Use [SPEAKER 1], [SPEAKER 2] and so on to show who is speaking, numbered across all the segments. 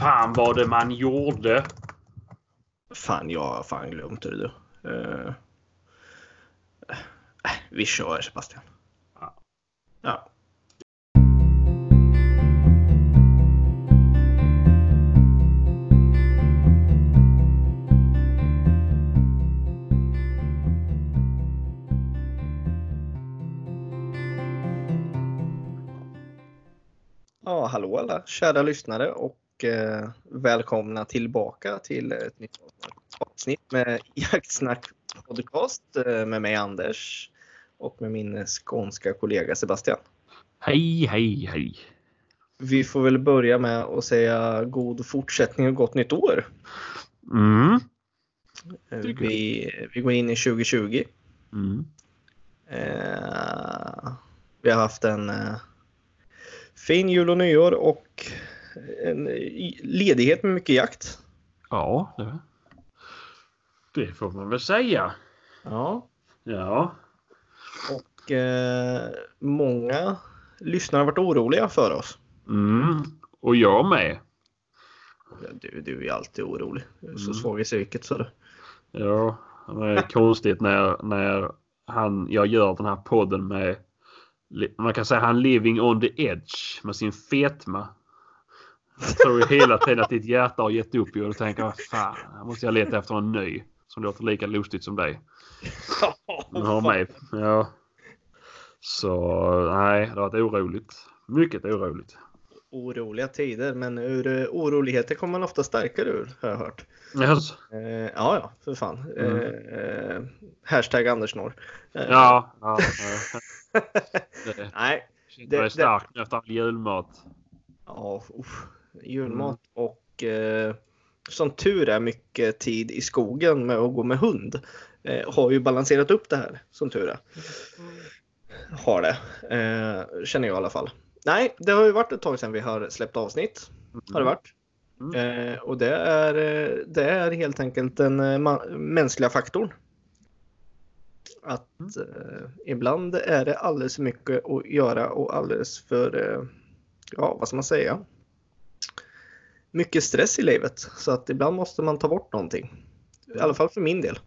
[SPEAKER 1] fan var det man gjorde?
[SPEAKER 2] Fan, jag har fan glömt det du. Uh, vi kör Sebastian.
[SPEAKER 1] Ja.
[SPEAKER 2] ja. Ja, hallå alla kära lyssnare och eh, välkomna tillbaka till ett nytt avsnitt med Jaktsnack podcast eh, med mig Anders och med min skånska kollega Sebastian.
[SPEAKER 1] Hej, hej, hej.
[SPEAKER 2] Vi får väl börja med att säga god fortsättning och gott nytt år.
[SPEAKER 1] Mm.
[SPEAKER 2] Eh, vi, vi går in i 2020.
[SPEAKER 1] Mm.
[SPEAKER 2] Eh, vi har haft en eh, fin jul och nyår och en ledighet med mycket jakt.
[SPEAKER 1] Ja, det, det får man väl säga.
[SPEAKER 2] Ja.
[SPEAKER 1] Ja.
[SPEAKER 2] Och eh, många lyssnare har varit oroliga för oss.
[SPEAKER 1] Mm. Och jag med.
[SPEAKER 2] Du, du är alltid orolig. Du är så
[SPEAKER 1] Mm.
[SPEAKER 2] svag i psyket så du.
[SPEAKER 1] Ja, det är konstigt när, när han, jag gör den här podden med man kan säga han living on the edge med sin fetma. Jag tror ju hela tiden att ditt hjärta har gett upp ju och tänker jag fan, här måste jag leta efter en ny som låter lika lustigt som dig. Men har mig. Ja. Så nej, det har varit oroligt. Mycket oroligt.
[SPEAKER 2] Oroliga tider, men ur uh, oroligheter kommer man ofta starkare ur har jag hört.
[SPEAKER 1] Yes.
[SPEAKER 2] Eh, ja, ja, för fan.
[SPEAKER 1] Mm.
[SPEAKER 2] Eh, hashtag Anders Norr. Eh,
[SPEAKER 1] Ja. ja, ja. Det
[SPEAKER 2] Nej,
[SPEAKER 1] mig
[SPEAKER 2] det-
[SPEAKER 1] stark nu efter all julmat.
[SPEAKER 2] Ja, uff. Julmat och eh, som tur är mycket tid i skogen med att gå med hund. Eh, har ju balanserat upp det här som tur är. Har det, eh, känner jag i alla fall. Nej, det har ju varit ett tag sedan vi har släppt avsnitt. Har det varit.
[SPEAKER 1] Mm.
[SPEAKER 2] Eh, och det är, eh, det är helt enkelt den eh, mänskliga faktorn. Att eh, ibland är det alldeles för mycket att göra och alldeles för, ja vad ska man säga? Mycket stress i livet. Så att ibland måste man ta bort någonting. I alla fall för min del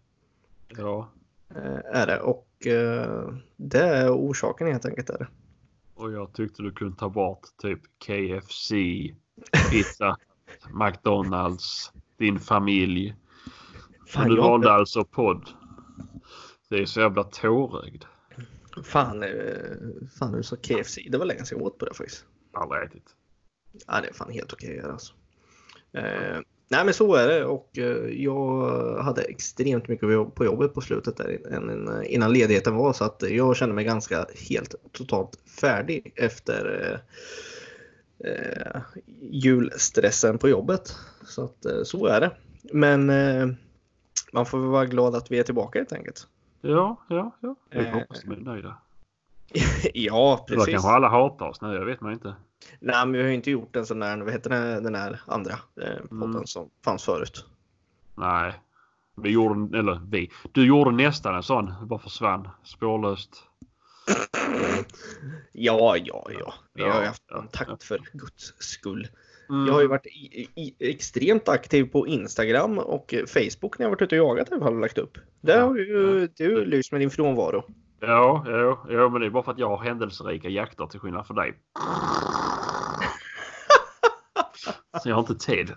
[SPEAKER 1] Ja.
[SPEAKER 2] eh, är det. Och eh, det är orsaken helt enkelt. Är det.
[SPEAKER 1] Och jag tyckte du kunde ta bort typ KFC, pizza, McDonalds, din familj.
[SPEAKER 2] Fan,
[SPEAKER 1] du
[SPEAKER 2] jag-
[SPEAKER 1] valde alltså podd. Det är så jävla tårögd.
[SPEAKER 2] Fan, eh, fan du sa KFC. Det var länge sedan jag åt på det faktiskt.
[SPEAKER 1] Aldrig ätit.
[SPEAKER 2] Ja, det är fan helt okej alltså. Eh, nej men så är det och eh, jag hade extremt mycket på jobbet på slutet där innan, innan ledigheten var så att jag kände mig ganska helt totalt färdig efter eh, eh, julstressen på jobbet. Så att eh, så är det. Men eh, man får väl vara glad att vi är tillbaka helt enkelt.
[SPEAKER 1] Ja, ja, ja. Jag
[SPEAKER 2] Eh.
[SPEAKER 1] hoppas de är nöjda.
[SPEAKER 2] ja, precis.
[SPEAKER 1] kanske alla hatar oss nu, jag vet man inte.
[SPEAKER 2] Nej, men vi har ju inte gjort en sån där, vad heter den, den här andra eh, podden
[SPEAKER 1] Mm.
[SPEAKER 2] som fanns förut.
[SPEAKER 1] Nej. Vi gjorde, eller vi. Du gjorde nästan en sån, bara försvann spårlöst.
[SPEAKER 2] Ja, ja, ja. Vi har ju haft kontakt för guds skull.
[SPEAKER 1] Mm.
[SPEAKER 2] Jag har ju varit i, i, extremt aktiv på Instagram och Facebook när jag varit ute och jagat i alla fall och lagt upp. Där har ju du lyst med din frånvaro.
[SPEAKER 1] Ja, ja, ja, men det är bara för att jag har händelserika jakter till skillnad från dig. Så jag har inte tid.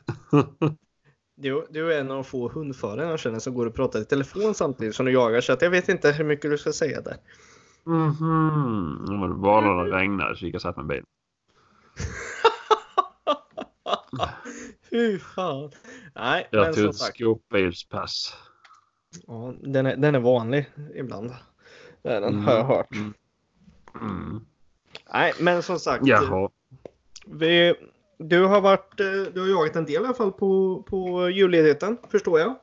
[SPEAKER 2] Du, du är en av få hundförare jag känner som går och pratar i telefon samtidigt som du jagar så att jag vet inte hur mycket du ska säga där.
[SPEAKER 1] Mhm. Ja, men bara när det regnade så gick jag och satt med bilen.
[SPEAKER 2] Fy fan. Nej,
[SPEAKER 1] Jag
[SPEAKER 2] men
[SPEAKER 1] tog ett skåpbilspass.
[SPEAKER 2] Ja, den, är, den är vanlig ibland. Det är den,
[SPEAKER 1] Mm.
[SPEAKER 2] har jag hört.
[SPEAKER 1] Mm. Mm.
[SPEAKER 2] Nej, men som sagt.
[SPEAKER 1] Jaha.
[SPEAKER 2] Vi, du har varit, eh, du har jagat en del i alla fall på, på julledigheten, förstår jag.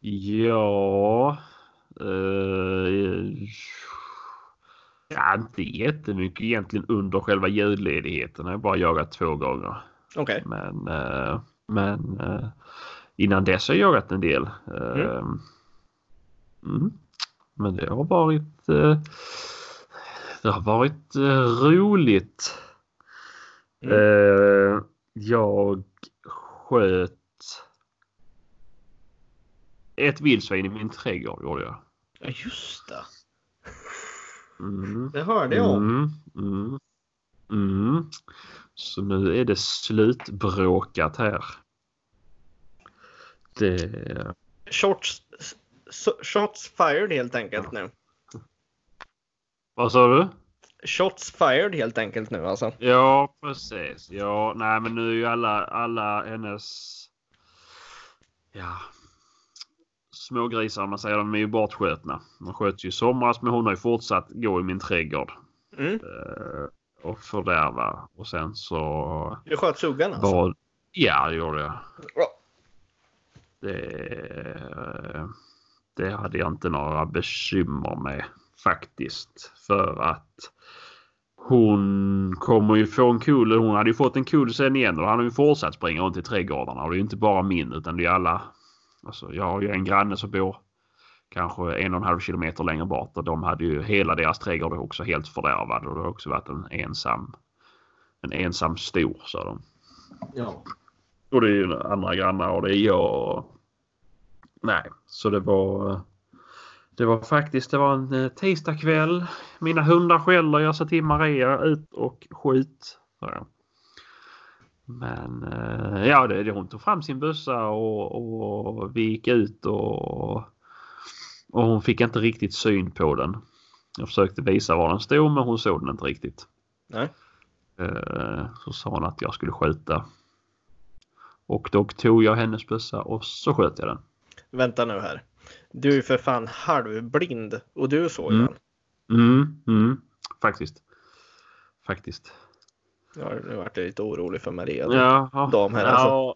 [SPEAKER 1] Ja. Uh, ja, inte jättemycket egentligen under själva julledigheten. Jag har bara jagat två gånger.
[SPEAKER 2] Okej.
[SPEAKER 1] Men, eh, men eh, innan dess har jag jagat en del. Eh, mm. Men det har varit eh, det har varit eh, roligt.
[SPEAKER 2] Mm.
[SPEAKER 1] Eh, Jag sköt ett vildsvin i min trädgård gjorde jag.
[SPEAKER 2] Ja, just det.
[SPEAKER 1] Mm.
[SPEAKER 2] Det hörde jag om.
[SPEAKER 1] Mm, mm, mm. Så nu är det slutbråkat här. Det...
[SPEAKER 2] Shots, s- shots fired helt enkelt nu.
[SPEAKER 1] Vad sa du?
[SPEAKER 2] Shots fired helt enkelt nu alltså.
[SPEAKER 1] Ja, precis. Ja, nej, men nu är ju alla, alla hennes ja, smågrisar, om man säger, de är ju bortskjutna. De sköts ju i somras, men hon har ju fortsatt gå i min trädgård
[SPEAKER 2] Mm.
[SPEAKER 1] eh, och fördärva. Och sen så
[SPEAKER 2] Du sköt suggan alltså?
[SPEAKER 1] var... Ja, det gjorde jag.
[SPEAKER 2] Ja.
[SPEAKER 1] Det, det hade jag inte några bekymmer med faktiskt. För att hon kommer ju få en kul. Hon hade ju fått en kul sen igen och han har ju fortsatt springa runt i trädgårdarna. Och det är ju inte bara min utan det är alla. Alltså jag har ju en granne som bor kanske en och en halv kilometer längre bort och de hade ju hela deras trädgård också helt fördärvad och det har också varit en ensam en ensam stor sa de.
[SPEAKER 2] ja.
[SPEAKER 1] Och det är ju andra grannar och det är jag. och- Nej, så det var. Det var faktiskt det var en eh, tisdagkväll. Mina hundar skäller. Jag sa till Maria ut och skjut. Men eh, ja, det, det, hon tog fram sin bössa och, och vi gick ut och, och hon fick inte riktigt syn på den. Jag försökte visa var den stod men hon såg den inte riktigt.
[SPEAKER 2] Nej.
[SPEAKER 1] Eh, Så sa hon att jag skulle skjuta. Och då tog jag hennes bössa och så sköt jag den.
[SPEAKER 2] Vänta nu här. Du är ju för fan halvblind och du såg
[SPEAKER 1] Mm.
[SPEAKER 2] den.
[SPEAKER 1] Mm, mm, faktiskt. Faktiskt.
[SPEAKER 2] Ja, nu vart jag lite orolig för Maria.
[SPEAKER 1] Ja,
[SPEAKER 2] Dam här, alltså.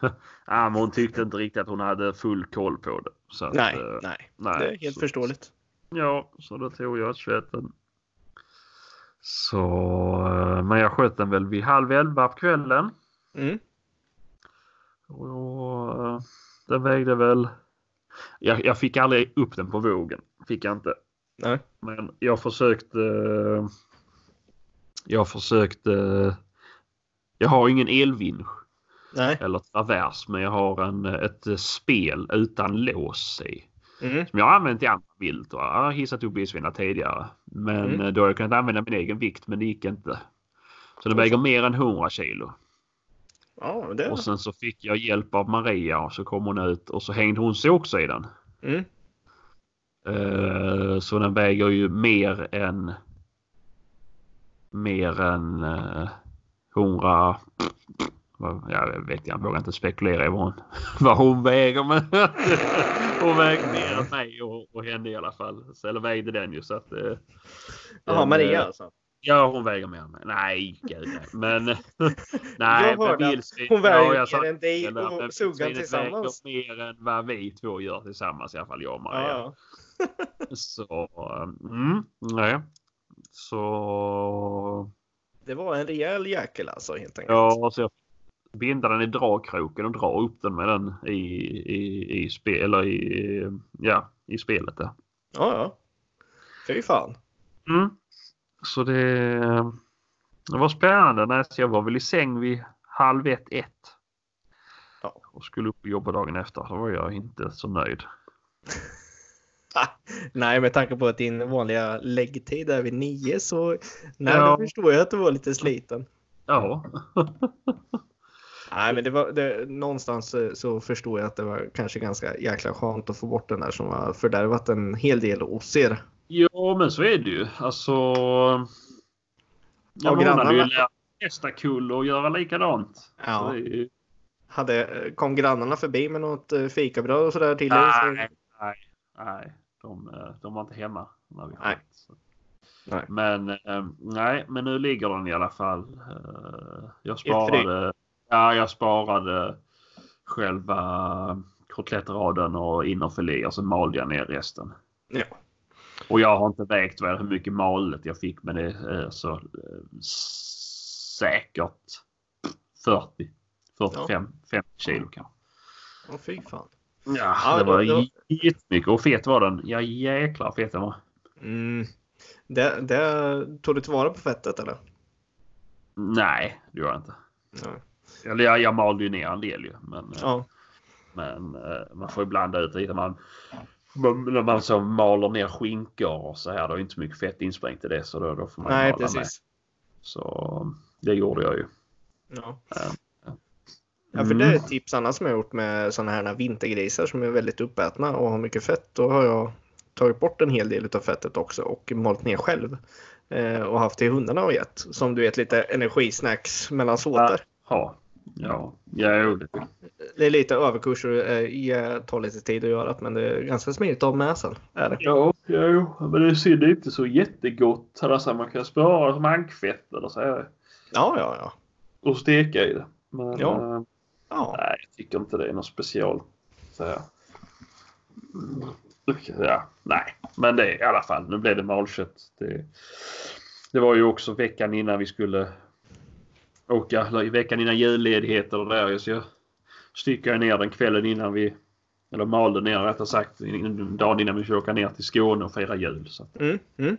[SPEAKER 1] ja. men hon tyckte inte riktigt att hon hade full koll på det. Att,
[SPEAKER 2] Nej,
[SPEAKER 1] eh,
[SPEAKER 2] nej.
[SPEAKER 1] nej.
[SPEAKER 2] Det är helt
[SPEAKER 1] så,
[SPEAKER 2] förståeligt.
[SPEAKER 1] Ja, så då tog jag sköten. Så, eh, men jag sköt den väl vid halv elva på kvällen.
[SPEAKER 2] Mm.
[SPEAKER 1] Och eh, den vägde väl... Jag, jag fick aldrig upp den på vågen. Fick jag inte.
[SPEAKER 2] Nej.
[SPEAKER 1] Men jag försökte... Jag försökte... Jag har ingen elvinsch
[SPEAKER 2] Nej.
[SPEAKER 1] eller travers men jag har en, ett spel utan lås i.
[SPEAKER 2] Mm.
[SPEAKER 1] Som jag har använt i andra vilt och jag har hissat upp vildsvinen tidigare. Men
[SPEAKER 2] Mm.
[SPEAKER 1] då har jag kunnat använda min egen vikt men det gick inte. Så det väger mer än 100 kilo.
[SPEAKER 2] Ja, det...
[SPEAKER 1] Och sen så fick jag hjälp av Maria och så kom hon ut och så hängde hon sig också i den.
[SPEAKER 2] Mm.
[SPEAKER 1] Eh, Så den väger ju mer än mer än eh, 100 vad- jag vet jag vågar inte spekulera i vad hon, vad hon väger men hon väger mer än mig och, och henne i alla fall. Så, eller vägde den ju så att. eh,
[SPEAKER 2] Jaha, Maria
[SPEAKER 1] eh,
[SPEAKER 2] alltså.
[SPEAKER 1] Ja hon väger mer än mig. Nej gud nej. Men nej.
[SPEAKER 2] Jag hörde
[SPEAKER 1] vildsvin-
[SPEAKER 2] Hon
[SPEAKER 1] ja,
[SPEAKER 2] väger
[SPEAKER 1] sa-
[SPEAKER 2] än dig och
[SPEAKER 1] vildsvinet
[SPEAKER 2] tillsammans.
[SPEAKER 1] väger mer än vad vi två gör tillsammans i alla fall jag och Maria.
[SPEAKER 2] Ja,
[SPEAKER 1] Så, mm, nej. Så,
[SPEAKER 2] det var en rejäl jäkel alltså helt enkelt.
[SPEAKER 1] ja, så jag binda den i dragkroken och dra upp den med den i, i, i spel, eller i, ja, i spelet där.
[SPEAKER 2] ja. ja. Fy fan.
[SPEAKER 1] Mm. Så det, det var spännande. Nej, så jag var väl i säng vid halv ett, ett.
[SPEAKER 2] Ja.
[SPEAKER 1] Och skulle upp och jobba dagen efter. Då var jag inte så nöjd.
[SPEAKER 2] Nej, med tanke på att din vanliga läggtid är vid nio så nej,
[SPEAKER 1] Ja.
[SPEAKER 2] då förstår jag att du var lite sliten.
[SPEAKER 1] Ja.
[SPEAKER 2] Nej, men det var det, någonstans eh, så förstår jag att det var kanske ganska jäkla skönt att få bort den där som har fördärvat en hel del hos er.
[SPEAKER 1] Ja, men så är det ju. Alltså. Ja, hon hade ju lärt nästa kull och göra likadant.
[SPEAKER 2] Ja.
[SPEAKER 1] ju-
[SPEAKER 2] Hade, kom grannarna förbi med något eh, fikabröd och sådär till er? Så-
[SPEAKER 1] Nej, nej, nej. De, eh, de var inte hemma när vi
[SPEAKER 2] Nej.
[SPEAKER 1] sköt. Så.
[SPEAKER 2] Nej.
[SPEAKER 1] Men eh, nej, men nu ligger den i alla fall. Jag sparade. Ja, jag sparade själva kotlettraden och innerfilé och så malde jag ner resten.
[SPEAKER 2] Ja.
[SPEAKER 1] Och jag har inte vägt vad- hur mycket malet jag fick men det är så eh, säkert 40, 45, 50 kilo kanske.
[SPEAKER 2] Åh, fy fan.
[SPEAKER 1] Ja,
[SPEAKER 2] Ja,
[SPEAKER 1] det var
[SPEAKER 2] då-
[SPEAKER 1] jättemycket och fet var den. Ja jäklar fet den var.
[SPEAKER 2] Mm. Det, det, tog du tillvara på fettet eller?
[SPEAKER 1] Nej, det gör jag inte.
[SPEAKER 2] Nej.
[SPEAKER 1] Eller jag, jag malde ju ner en del ju. Men, eh,
[SPEAKER 2] Ja.
[SPEAKER 1] men eh, man får ju blanda ut lite. Man, när man så maler ner skinkor och så här. Det är inte så mycket fett insprängt i det. Så då, då får man
[SPEAKER 2] Nej,
[SPEAKER 1] mala med.
[SPEAKER 2] precis.
[SPEAKER 1] Så det gjorde jag ju.
[SPEAKER 2] Ja.
[SPEAKER 1] Ja.
[SPEAKER 2] Ja, för det är
[SPEAKER 1] Mm.
[SPEAKER 2] ett tips annars som jag gjort med sådana här vintergrisar som är väldigt uppätna och har mycket fett. Då har jag tagit bort en hel del av fettet också och malt ner själv. Eh, och haft till hundarna och gett. Som du vet lite energisnacks mellan såtar.
[SPEAKER 1] Ja, ja, ja jo, det,
[SPEAKER 2] Det är lite överkurs och eh, tar lite tid att göra men det är ganska smidigt att ha med sen. Är det.
[SPEAKER 1] ja, ja, men det är inte så jättegott. Alltså, man kan spara som ankfett eller så här
[SPEAKER 2] Ja, ja, ja.
[SPEAKER 1] och steka i det. Men
[SPEAKER 2] Ja.
[SPEAKER 1] eh,
[SPEAKER 2] ja.
[SPEAKER 1] nej, jag tycker inte det är något speciellt. Så här. Mm. Ja, nej, men det är i alla fall. Nu blev det malkött. Det, det var ju också veckan innan vi skulle åka, i veckan innan julledighet och där. Så jag styckade ner den kvällen innan vi, eller malde ner rättare sagt, dagen innan vi skulle åka ner till Skåne och fira jul. Så,
[SPEAKER 2] Mm, mm.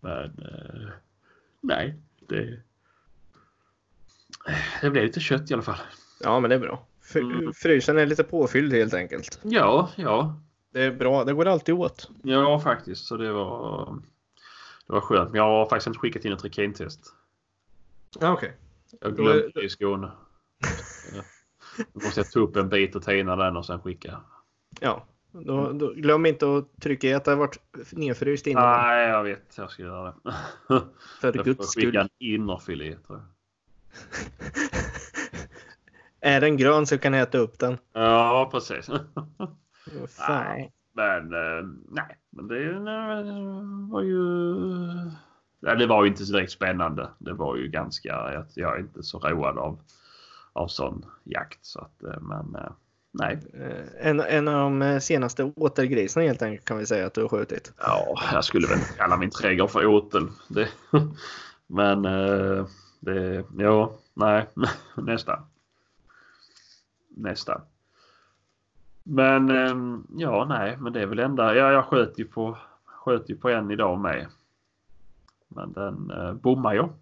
[SPEAKER 1] men eh, nej, det, det blev lite kött i alla fall.
[SPEAKER 2] ja, men det är bra.
[SPEAKER 1] Mm.
[SPEAKER 2] Frysen är lite påfylld helt enkelt.
[SPEAKER 1] Ja, ja,
[SPEAKER 2] Det är bra. Det går alltid åt.
[SPEAKER 1] ja faktiskt. Så det var, det var skönt. Men jag har faktiskt inte skickat in ett trikintest.
[SPEAKER 2] Ja, okej.
[SPEAKER 1] Jag
[SPEAKER 2] är-
[SPEAKER 1] glömde det i Skåne. Ja. Då måste jag ta upp en bit och tina den och sen skicka.
[SPEAKER 2] Ja. Då, då, glöm inte att trycka i att det har varit nedfryst innan.
[SPEAKER 1] Nej, jag vet. Jag ska göra det.
[SPEAKER 2] för
[SPEAKER 1] Jag
[SPEAKER 2] guds skull.
[SPEAKER 1] skicka en innerfilé tror jag.
[SPEAKER 2] är den grön så kan jag äta upp den.
[SPEAKER 1] Ja, precis. Nej, men eh, nej, men det var ju. Ja, det var ju inte så direkt spännande. Det var ju ganska. Jag, jag är inte så road av av sån jakt så att eh, men eh, nej.
[SPEAKER 2] Eh, En, en av de senaste återgrisarna helt enkelt kan vi säga att du har skjutit.
[SPEAKER 1] Ja, jag skulle väl kalla min trädgård för åtel. Det, men det, ja, nej, nästan. Nästan. Men ja, nej, men det är väl enda. Ja, jag sköt ju på, sköt ju på en idag med. Men den eh, bommar jag.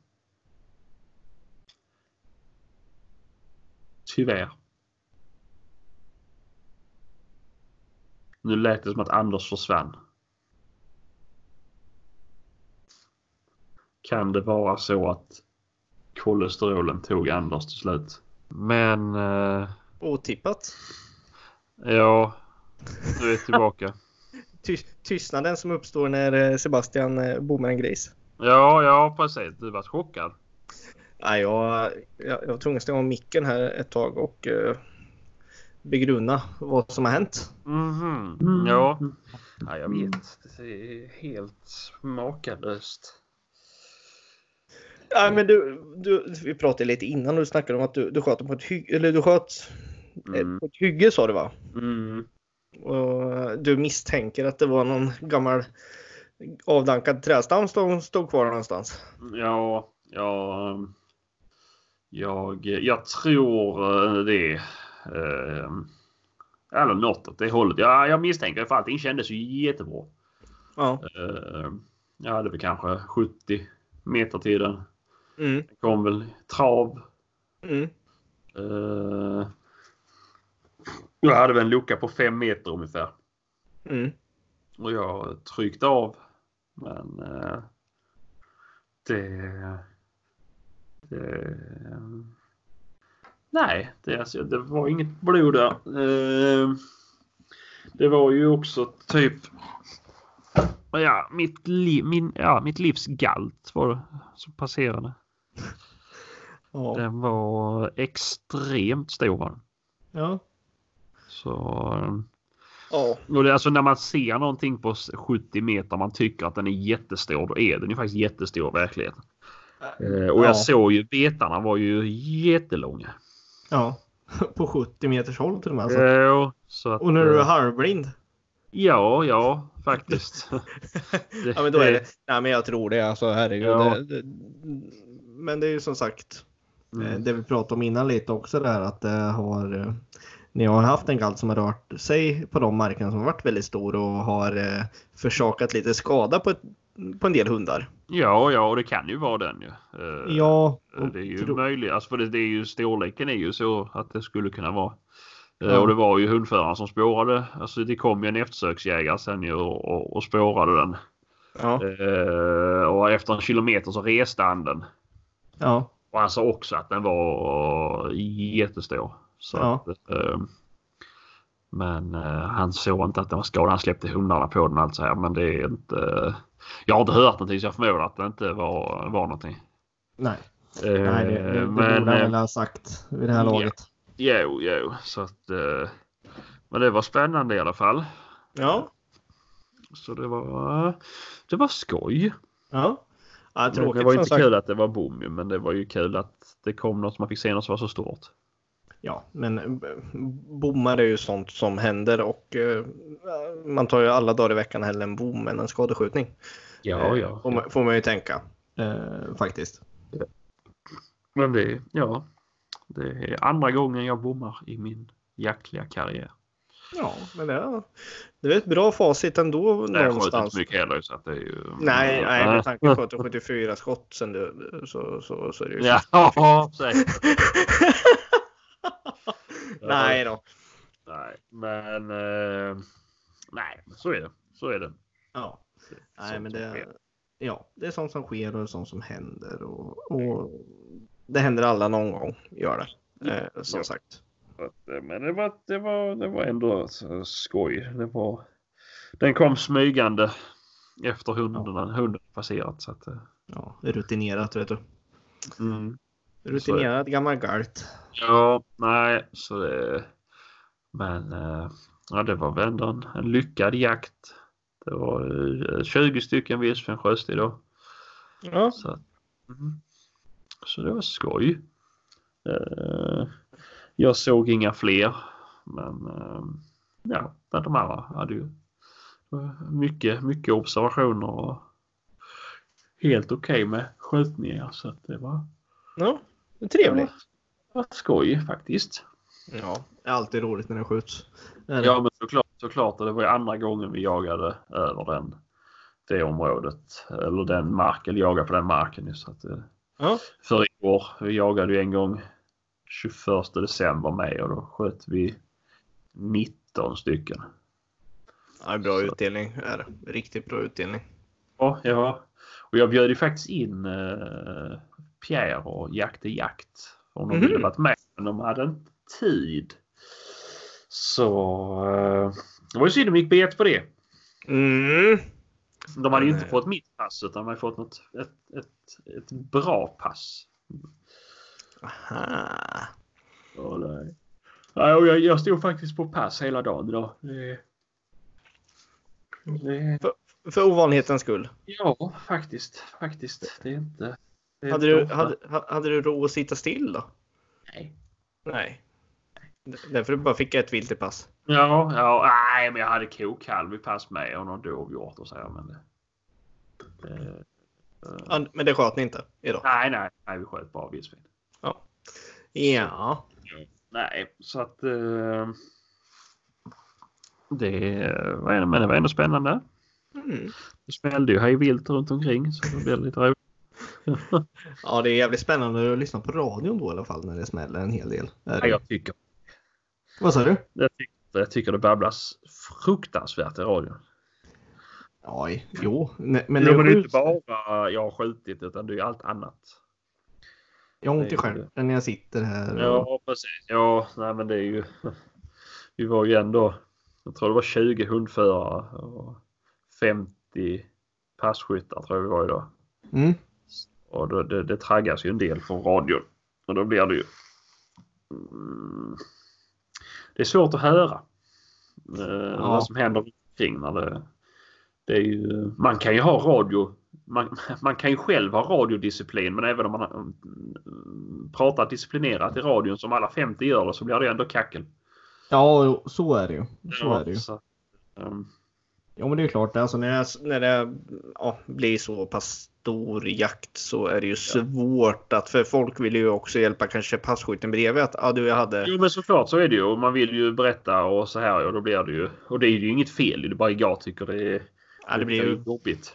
[SPEAKER 1] Tyvärr. Nu lät det som att Anders försvann. Kan det vara så att kolesterolen tog Anders till slut? Men eh,
[SPEAKER 2] Otippat.
[SPEAKER 1] ja, nu är jag tillbaka.
[SPEAKER 2] Ty tystnaden som uppstår när eh, Sebastian eh, bommar en gris.
[SPEAKER 1] Ja, ja precis. Du var chockad.
[SPEAKER 2] Ja, jag, jag, jag var tvungen att stänga av micken här ett tag och eh, begrunda vad som har hänt.
[SPEAKER 1] Mhm. Ja. ja, jag vet. Det är helt makalöst.
[SPEAKER 2] Ja, men du, du, vi pratade lite innan du snackade om att du, du sköt på ett hygge, eller du sköt eh,
[SPEAKER 1] Mm.
[SPEAKER 2] på ett hygge sa du va?
[SPEAKER 1] Mm.
[SPEAKER 2] Och du misstänker att det var någon gammal avdankad trädstam som stod kvar någonstans.
[SPEAKER 1] Ja, ja. Jag, jag tror eh, det. Eh, eller något åt det hållet. Ja, jag misstänker för allting kändes ju jättebra.
[SPEAKER 2] Ja.
[SPEAKER 1] Eh, jag hade väl kanske 70 meter till den.
[SPEAKER 2] Mm.
[SPEAKER 1] Det kom väl trav.
[SPEAKER 2] Mm.
[SPEAKER 1] Jag hade väl en lucka på 5 meter ungefär.
[SPEAKER 2] Mm.
[SPEAKER 1] Och jag tryckte av. Men eh, det, det... Nej, det, alltså, det var inget blod där. Eh, det var ju också typ... Ja, mitt, li, min, ja, mitt livs galt var det som passerade.
[SPEAKER 2] Ja.
[SPEAKER 1] Den var extremt stor. var den.
[SPEAKER 2] Ja.
[SPEAKER 1] Så...
[SPEAKER 2] Ja.
[SPEAKER 1] Och det, är alltså när man ser någonting på 70 meter man tycker att den är jättestor, då är den ju faktiskt jättestor i verkligheten. Eh, och
[SPEAKER 2] Ja.
[SPEAKER 1] jag såg ju betarna var ju jättelånga.
[SPEAKER 2] ja. På 70 meters håll till och med. Alltså.
[SPEAKER 1] Ja, så att,
[SPEAKER 2] Och när du är
[SPEAKER 1] eh,
[SPEAKER 2] halvblind.
[SPEAKER 1] Ja, ja, faktiskt. Det-
[SPEAKER 2] Ja men då är det. Nej men jag tror det alltså herregud.
[SPEAKER 1] Ja.
[SPEAKER 2] Det, det, men det är ju som sagt. eh,
[SPEAKER 1] Mm.
[SPEAKER 2] Det vi pratade om innan lite också där att det har. Eh, Ni har haft en galt som har rört sig på de markerna som har varit väldigt stor och har eh, försakat lite skada på, ett, på en del hundar.
[SPEAKER 1] Ja, ja, och det kan ju vara den ju. Eh,
[SPEAKER 2] Ja,
[SPEAKER 1] Det är ju
[SPEAKER 2] tro-
[SPEAKER 1] möjligt. Alltså för det, det är ju storleken är ju så att det skulle kunna vara. Eh,
[SPEAKER 2] Ja.
[SPEAKER 1] Och det var ju hundföraren som spårade. Alltså det kom ju en eftersöksjägare sen ju och, och, och spårade den.
[SPEAKER 2] ja,
[SPEAKER 1] Eh, och efter en kilometer så reste han den.
[SPEAKER 2] ja,
[SPEAKER 1] Och han sa också att den var jättestor. Så
[SPEAKER 2] Ja.
[SPEAKER 1] eh, men eh, han såg inte att den var skadad. Han släppte hundarna på den och allt så här. Men det är inte. Jag har inte hört någonting så jag förmodar att det inte var, var någonting.
[SPEAKER 2] nej.
[SPEAKER 1] Eh,
[SPEAKER 2] nej det, det, det
[SPEAKER 1] men,
[SPEAKER 2] borde han
[SPEAKER 1] eh,
[SPEAKER 2] väl ha sagt vid det här laget.
[SPEAKER 1] Jo, jo, så att. Eh, men det var spännande i alla fall.
[SPEAKER 2] Ja,
[SPEAKER 1] Så det var. Det var skoj.
[SPEAKER 2] ja. ja
[SPEAKER 1] Men
[SPEAKER 2] tråkigt
[SPEAKER 1] det var inte kul att det var bom men det var ju kul att det kom något som man fick se något som var så stort.
[SPEAKER 2] Ja, men eh, bommar är ju sånt som händer och eh, man tar ju alla dagar i veckan hellre en bom än en skadeskjutning.
[SPEAKER 1] Ja,
[SPEAKER 2] Eh,
[SPEAKER 1] ja.
[SPEAKER 2] Får man, får man ju tänka. Eh, faktiskt.
[SPEAKER 1] Men det, ja. Det är andra gången jag bommar i min jaktliga karriär.
[SPEAKER 2] Ja, men det är, det är ett bra facit ändå
[SPEAKER 1] Jag skjuter inte mycket heller så att det är ju...
[SPEAKER 2] Nej, nej, med tanke på att du har 74 skott sen du, så, så, så är det ju...
[SPEAKER 1] Ja, säkert.
[SPEAKER 2] nej då.
[SPEAKER 1] Nej, men... Eh, nej, så är det. Så är det.
[SPEAKER 2] Ja. Nej,
[SPEAKER 1] Sånt
[SPEAKER 2] men
[SPEAKER 1] som
[SPEAKER 2] det, ja, det är sånt som sker och sånt som händer. Och, och det händer alla någon gång, gör det. Eh, som
[SPEAKER 1] Ja.
[SPEAKER 2] sagt.
[SPEAKER 1] Eh, Men det var, det var, det var ändå så skoj. Det var, den kom smygande efter hunden, hunden passerat. Så att, eh,
[SPEAKER 2] Ja, rutinerat vet du.
[SPEAKER 1] mm.
[SPEAKER 2] Rutinerad gammal galt.
[SPEAKER 1] Ja, nej, så det... Men eh, ja, det var väl ändå en, en lyckad jakt. Det var eh, 20 stycken vildsvin sköts då.
[SPEAKER 2] Ja,
[SPEAKER 1] Så, mm. så det var skoj. Eh, jag såg inga fler. Men eh, ja, men de andra hade ju mycket, mycket observationer och helt okej med skjutningar. Så att det var,
[SPEAKER 2] ja det är trevligt.
[SPEAKER 1] var skoj faktiskt.
[SPEAKER 2] Ja, det är alltid roligt när det skjuts. Det.
[SPEAKER 1] Ja men såklart, såklart och det var ju andra gången vi jagade över den, det området. Eller den marken, jagade på den marken. Så att, eh,
[SPEAKER 2] Ja.
[SPEAKER 1] för i år, vi jagade ju en gång 21 december med och då sköt vi 19 stycken.
[SPEAKER 2] Ja, bra utdelning. Är det. Riktigt bra utdelning.
[SPEAKER 1] Ja, ja. Och jag bjöd ju faktiskt in eh, Pierre och Jakt är jakt. Om de
[SPEAKER 2] Mhm.
[SPEAKER 1] ville varit med men de hade inte tid. Så eh, det var ju synd de gick bet på det.
[SPEAKER 2] Mm.
[SPEAKER 1] De hade ju inte
[SPEAKER 2] eh,
[SPEAKER 1] fått mitt pass utan de hade fått något, ett, ett, ett bra pass.
[SPEAKER 2] Aha.
[SPEAKER 1] Nej. Och jag, jag stod faktiskt på pass hela dagen idag. Det, det,
[SPEAKER 2] För ovanlighetens skull.
[SPEAKER 1] ja, faktiskt. Faktiskt. Det är inte...
[SPEAKER 2] Hade du, hade, ha- hade du ro att sitta still då?
[SPEAKER 1] Nej.
[SPEAKER 2] Nej. Därför du bara fick ett vilt i pass.
[SPEAKER 1] Ja, ja, nej, men jag hade kokalv i pass med och någon dovhjort och så här, men det, det,
[SPEAKER 2] Ja, Men det sköt ni inte idag?
[SPEAKER 1] nej, nej, nej, vi sköt bara vildsvin.
[SPEAKER 2] Ja.
[SPEAKER 1] Nej, så att eh, det men det var ändå spännande.
[SPEAKER 2] Mm.
[SPEAKER 1] Det smällde ju hej vilt runt omkring så det blev lite roligt.
[SPEAKER 2] Ja, det är jävligt spännande att lyssna på radion då i alla fall när det smäller en hel del.
[SPEAKER 1] Ja, jag, tycker,
[SPEAKER 2] Vad sa du?
[SPEAKER 1] jag, tycker, jag tycker det babblas fruktansvärt i radion.
[SPEAKER 2] Ja, jo. Nej, Men
[SPEAKER 1] Men
[SPEAKER 2] det
[SPEAKER 1] är inte bara jag har skjutit utan det är allt annat.
[SPEAKER 2] Jag har ont i stjärten när jag sitter här. och-
[SPEAKER 1] Ja, precis. Ja, nej, men det är ju. Vi var ju ändå. Jag tror det var 20 hundförare och 50 passkyttar tror jag vi var idag.
[SPEAKER 2] Mm.
[SPEAKER 1] Och då, det, det traggas ju en del från radion. Och då blir det ju. Mm, det är svårt att höra. Eh, Vad som händer kring när det. Det är ju, man kan ju ha radio. Man, man kan ju själv ha radiodisciplin men även om man mm, pratar disciplinerat i radion som alla 50 gör det så blir det ändå kackel.
[SPEAKER 2] Ja, så är det ju. Så är det ju.
[SPEAKER 1] Så, ehm,
[SPEAKER 2] Ja, men det är klart. Alltså, när det, när det ja, blir så pass stor jakt så är det ju svårt att... För folk vill ju också hjälpa kanske passkytten bredvid. Att ja, du, jag hade...
[SPEAKER 1] Jo men såklart så är det ju. Och Man vill ju berätta och så här och då blir det ju. Och det är ju inget fel. Det är bara jag tycker det är,
[SPEAKER 2] Ja, det blir ju...
[SPEAKER 1] jobbigt.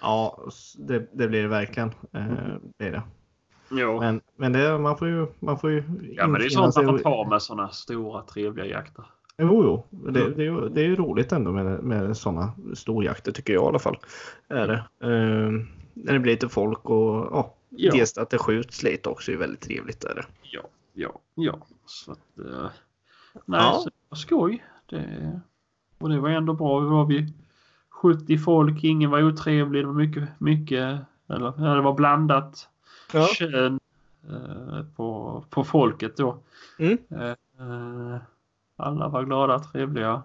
[SPEAKER 2] Ja, det, det blir det verkligen. Eh, det är det.
[SPEAKER 1] Jo.
[SPEAKER 2] Men, men det, man får ju... Man får ju
[SPEAKER 1] ja, men det är sånt man
[SPEAKER 2] sig
[SPEAKER 1] får
[SPEAKER 2] och-
[SPEAKER 1] ta med sådana stora trevliga jakter.
[SPEAKER 2] Jo, jo. Det, det, det är roligt ändå med, med sådana storjakter tycker jag i alla fall. Är det. Eh, när det blir lite folk och ja,
[SPEAKER 1] Ja.
[SPEAKER 2] dels att det skjuts lite också är väldigt trevligt. Är det.
[SPEAKER 1] Ja, ja, ja. Så att, eh, nej,
[SPEAKER 2] Ja.
[SPEAKER 1] så det var skoj. Det, och det var ändå bra. Vi var vi 70 folk, ingen var otrevlig. Det var mycket, mycket, eller det var blandat
[SPEAKER 2] Ja.
[SPEAKER 1] kön eh, på, på folket då.
[SPEAKER 2] Mm.
[SPEAKER 1] Eh, eh, alla var glada, trevliga.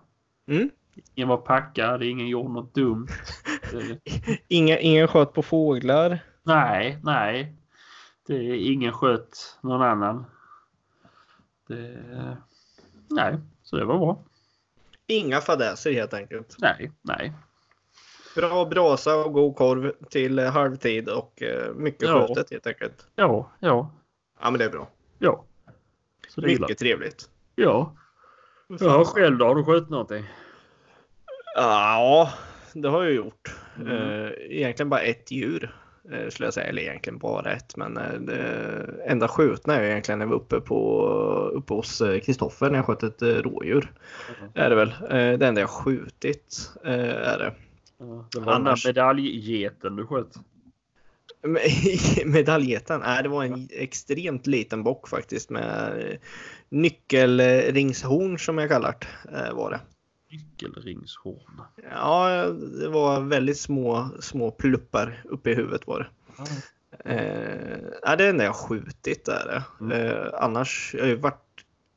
[SPEAKER 2] Mm.
[SPEAKER 1] Ingen var packad, ingen gjorde något dumt.
[SPEAKER 2] Inga, ingen sköt på fåglar.
[SPEAKER 1] nej, nej. Det är ingen sköt någon annan. Det, nej, så det var bra.
[SPEAKER 2] Inga fadäser helt enkelt.
[SPEAKER 1] Nej, nej.
[SPEAKER 2] Bra brasa och god korv till eh, halvtid och eh, mycket
[SPEAKER 1] Ja.
[SPEAKER 2] skjutet helt enkelt.
[SPEAKER 1] Ja, ja,
[SPEAKER 2] Ja men det är bra.
[SPEAKER 1] ja. Det gillar
[SPEAKER 2] Mycket trevligt.
[SPEAKER 1] Ja. Ja, själv då? Har du skjutit någonting?
[SPEAKER 2] Ja, det har jag gjort.
[SPEAKER 1] Mm.
[SPEAKER 2] Eh, egentligen bara ett djur. eh, Skulle jag säga, eller egentligen bara ett. Men eh, det enda skjutna är egentligen när vi var uppe, på, uppe hos Kristoffer när jag sköt ett rådjur.
[SPEAKER 1] Mm.
[SPEAKER 2] Är det väl. Det enda jag skjutit är det.
[SPEAKER 1] Det var
[SPEAKER 2] Annars-
[SPEAKER 1] den där medaljgeten du sköt.
[SPEAKER 2] Medaljeten? Nej, det var en extremt liten bock faktiskt med nyckelringshorn som jag kallar det. eh, Var det.
[SPEAKER 1] Nyckelringshorn.
[SPEAKER 2] Ja, det var väldigt små, små pluppar uppe i huvudet var det. Eh, ja, det är det jag skjutit. Är det.
[SPEAKER 1] Mm.
[SPEAKER 2] Eh, annars har jag ju varit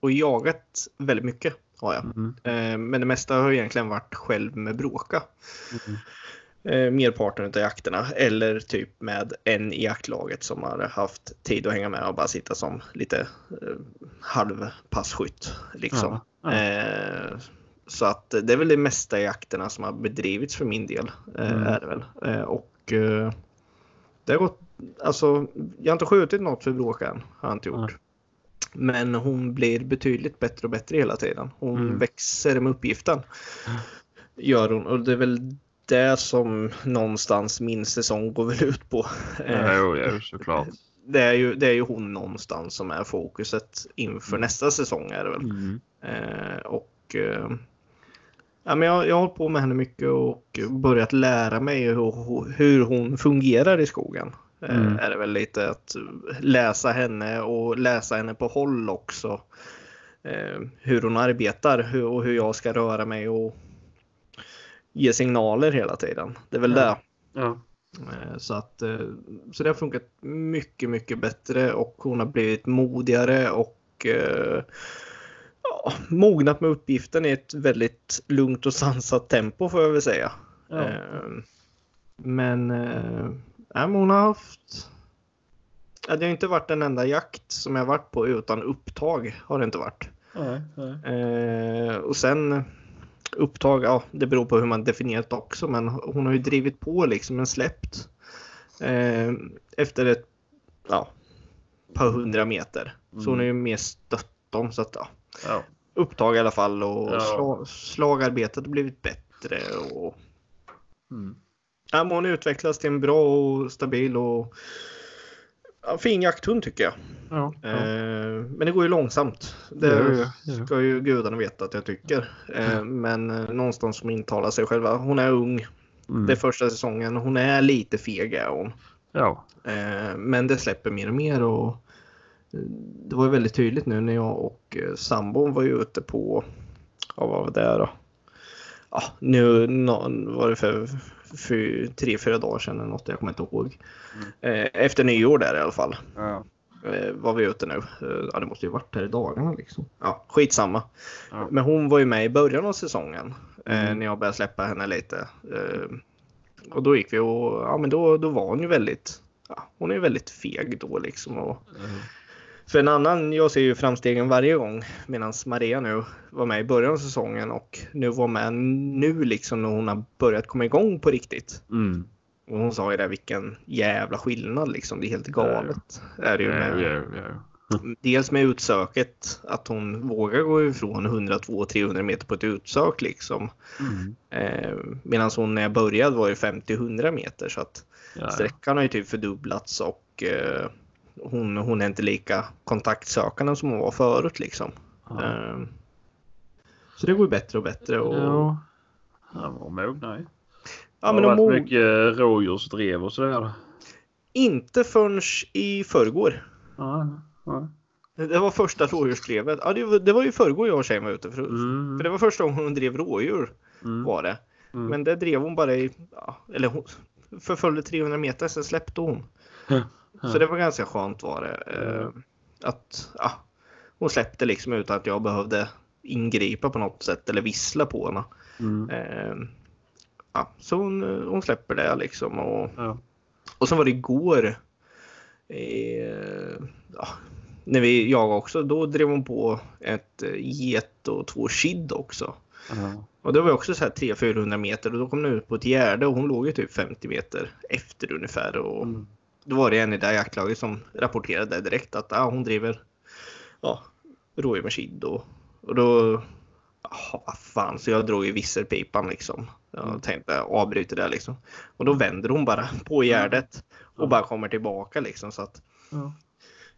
[SPEAKER 2] och jagat väldigt mycket. Har jag.
[SPEAKER 1] Mm.
[SPEAKER 2] Eh, men det mesta har egentligen varit själv med bråka.
[SPEAKER 1] Mm.
[SPEAKER 2] Eh, merparten av jakterna. Eller typ med en i jaktlaget som har haft tid att hänga med och bara sitta som lite eh, halvpasskytt. Liksom.
[SPEAKER 1] Ja, ja.
[SPEAKER 2] Eh, så att det är väl det mesta i jakterna som har bedrivits för min del. Eh,
[SPEAKER 1] Mm.
[SPEAKER 2] är det väl. Eh, och eh, det har gått, alltså, jag har inte skjutit något för bråka än. Har jag inte gjort.
[SPEAKER 1] Nej.
[SPEAKER 2] Men hon blir betydligt bättre och bättre hela tiden. Hon
[SPEAKER 1] Mm.
[SPEAKER 2] växer med uppgiften. Gör hon. Och det är väl det som någonstans min säsong går väl ut på. Eh,
[SPEAKER 1] Ja, jo, jo, såklart.
[SPEAKER 2] det, är ju, det är ju hon någonstans som är fokuset inför
[SPEAKER 1] Mm.
[SPEAKER 2] nästa säsong. Är det väl.
[SPEAKER 1] Mm.
[SPEAKER 2] Eh, och eh, ja, men jag, jag har hållit på med henne mycket och börjat lära mig hur, hur hon fungerar i skogen.
[SPEAKER 1] Mm.
[SPEAKER 2] Är det väl lite att läsa henne och läsa henne på håll också. Hur hon arbetar och hur jag ska röra mig och ge signaler hela tiden. Det är väl
[SPEAKER 1] Ja.
[SPEAKER 2] det.
[SPEAKER 1] Ja.
[SPEAKER 2] Eh, Så, att, eh, så det har funkat mycket, mycket bättre och hon har blivit modigare och eh, ja, mognat med uppgiften i ett väldigt lugnt och sansat tempo får jag väl säga.
[SPEAKER 1] Ja.
[SPEAKER 2] Men, ja, men hon har haft... Ja, det har inte varit en enda jakt som jag varit på utan upptag. Har det inte varit.
[SPEAKER 1] Nej, nej.
[SPEAKER 2] Och sen upptag, ja det beror på hur man definierar det också men hon har ju drivit på liksom men släppt eh, efter ett ja, par hundra meter. Så hon har ju mer stött dem så att ja,
[SPEAKER 1] Ja.
[SPEAKER 2] upptag i alla fall och
[SPEAKER 1] Ja.
[SPEAKER 2] sla, slagarbetet har blivit bättre och
[SPEAKER 1] Mm.
[SPEAKER 2] ja, hon utvecklas till en bra och stabil och ja, fin jakthund tycker jag.
[SPEAKER 1] Ja. ja.
[SPEAKER 2] Eh, men det går ju långsamt. Det
[SPEAKER 1] Ja,
[SPEAKER 2] ska ju gudarna veta att jag tycker. Eh, men eh, någonstans som intalar sig själva. Hon är ung.
[SPEAKER 1] Mm.
[SPEAKER 2] Det är första säsongen. Hon är lite feg är hon.
[SPEAKER 1] Ja.
[SPEAKER 2] Eh, men det släpper mer och mer. Och eh, det var ju väldigt tydligt nu när jag och eh, sambon var ju ute på, ja vad var det då? Ja, nu nå- var det för, för tre, fyra dagar sedan eller något, jag kommer inte ihåg. Eh, efter nyår där i alla fall
[SPEAKER 1] Ja.
[SPEAKER 2] eh, var vi ute nu. Eh, ja, det måste ju varit här i dagarna liksom. Ja, skitsamma.
[SPEAKER 1] Ja.
[SPEAKER 2] Men hon var ju med i början av säsongen
[SPEAKER 1] Mm.
[SPEAKER 2] när jag började släppa henne lite. Och då gick vi och ja, men då, då var hon ju väldigt, ja, hon är ju väldigt feg då liksom. Och, för en annan, jag ser ju framstegen varje gång medan Maria nu var med i början av säsongen och nu var med nu liksom när hon har börjat komma igång på riktigt.
[SPEAKER 1] Mm.
[SPEAKER 2] Och hon sa ju det, vilken jävla skillnad liksom. Det är helt galet. Är det ju
[SPEAKER 1] Ja,
[SPEAKER 2] med,
[SPEAKER 1] ja, ja.
[SPEAKER 2] Dels med utsöket, att hon vågar gå ifrån 102-300 meter på ett utsök liksom.
[SPEAKER 1] Mm.
[SPEAKER 2] Eh, Medan hon när jag började var ju 50-100 meter så att
[SPEAKER 1] Ja, ja.
[SPEAKER 2] sträckan har ju typ fördubblats och eh, hon, hon är inte lika kontaktsökande som hon var förut liksom.
[SPEAKER 1] Ja.
[SPEAKER 2] Eh, så det går ju bättre och bättre. Och,
[SPEAKER 1] Ja. Vad mognar ju.
[SPEAKER 2] ja, men
[SPEAKER 1] det
[SPEAKER 2] de
[SPEAKER 1] har
[SPEAKER 2] må,
[SPEAKER 1] varit mycket rådjursdrev och sådär.
[SPEAKER 2] inte förrän i förrgår.
[SPEAKER 1] Ja, ja.
[SPEAKER 2] Det var första rådjursdrevet. Ja, det, var- det var ju förrgår jag och tjejen var ute. För,
[SPEAKER 1] Mm.
[SPEAKER 2] för det var första gången hon drev rådjur.
[SPEAKER 1] Mm.
[SPEAKER 2] Var det.
[SPEAKER 1] Mm.
[SPEAKER 2] Men det drev hon bara i, ja, eller hon förföljde 300 meter, sen släppte hon. Så det var ganska skönt var det. Eh, att ja, hon släppte liksom utan att jag behövde ingripa på något sätt eller vissla på henne.
[SPEAKER 1] Mm.
[SPEAKER 2] Eh, ja, så hon, hon släpper det liksom. Och,
[SPEAKER 1] Ja.
[SPEAKER 2] och sen var det igår. Eh, ja, när vi jagade också, då drev hon på ett eh, get och två kid också.
[SPEAKER 1] Ja.
[SPEAKER 2] Och det var också så här 300-400 meter och då kom den ut på ett gärde och hon låg ju typ 50 meter efter ungefär. Och
[SPEAKER 1] Mm.
[SPEAKER 2] Då var det en i det jaktlaget som rapporterade direkt att ah, hon driver ja, rådjur med kid och, och då Ja, vad fan, så jag drog i visselpipan liksom. Jag
[SPEAKER 1] Mm.
[SPEAKER 2] tänkte avbryta det liksom. Och då vänder hon bara på gärdet och bara kommer tillbaka liksom så att
[SPEAKER 1] Ja.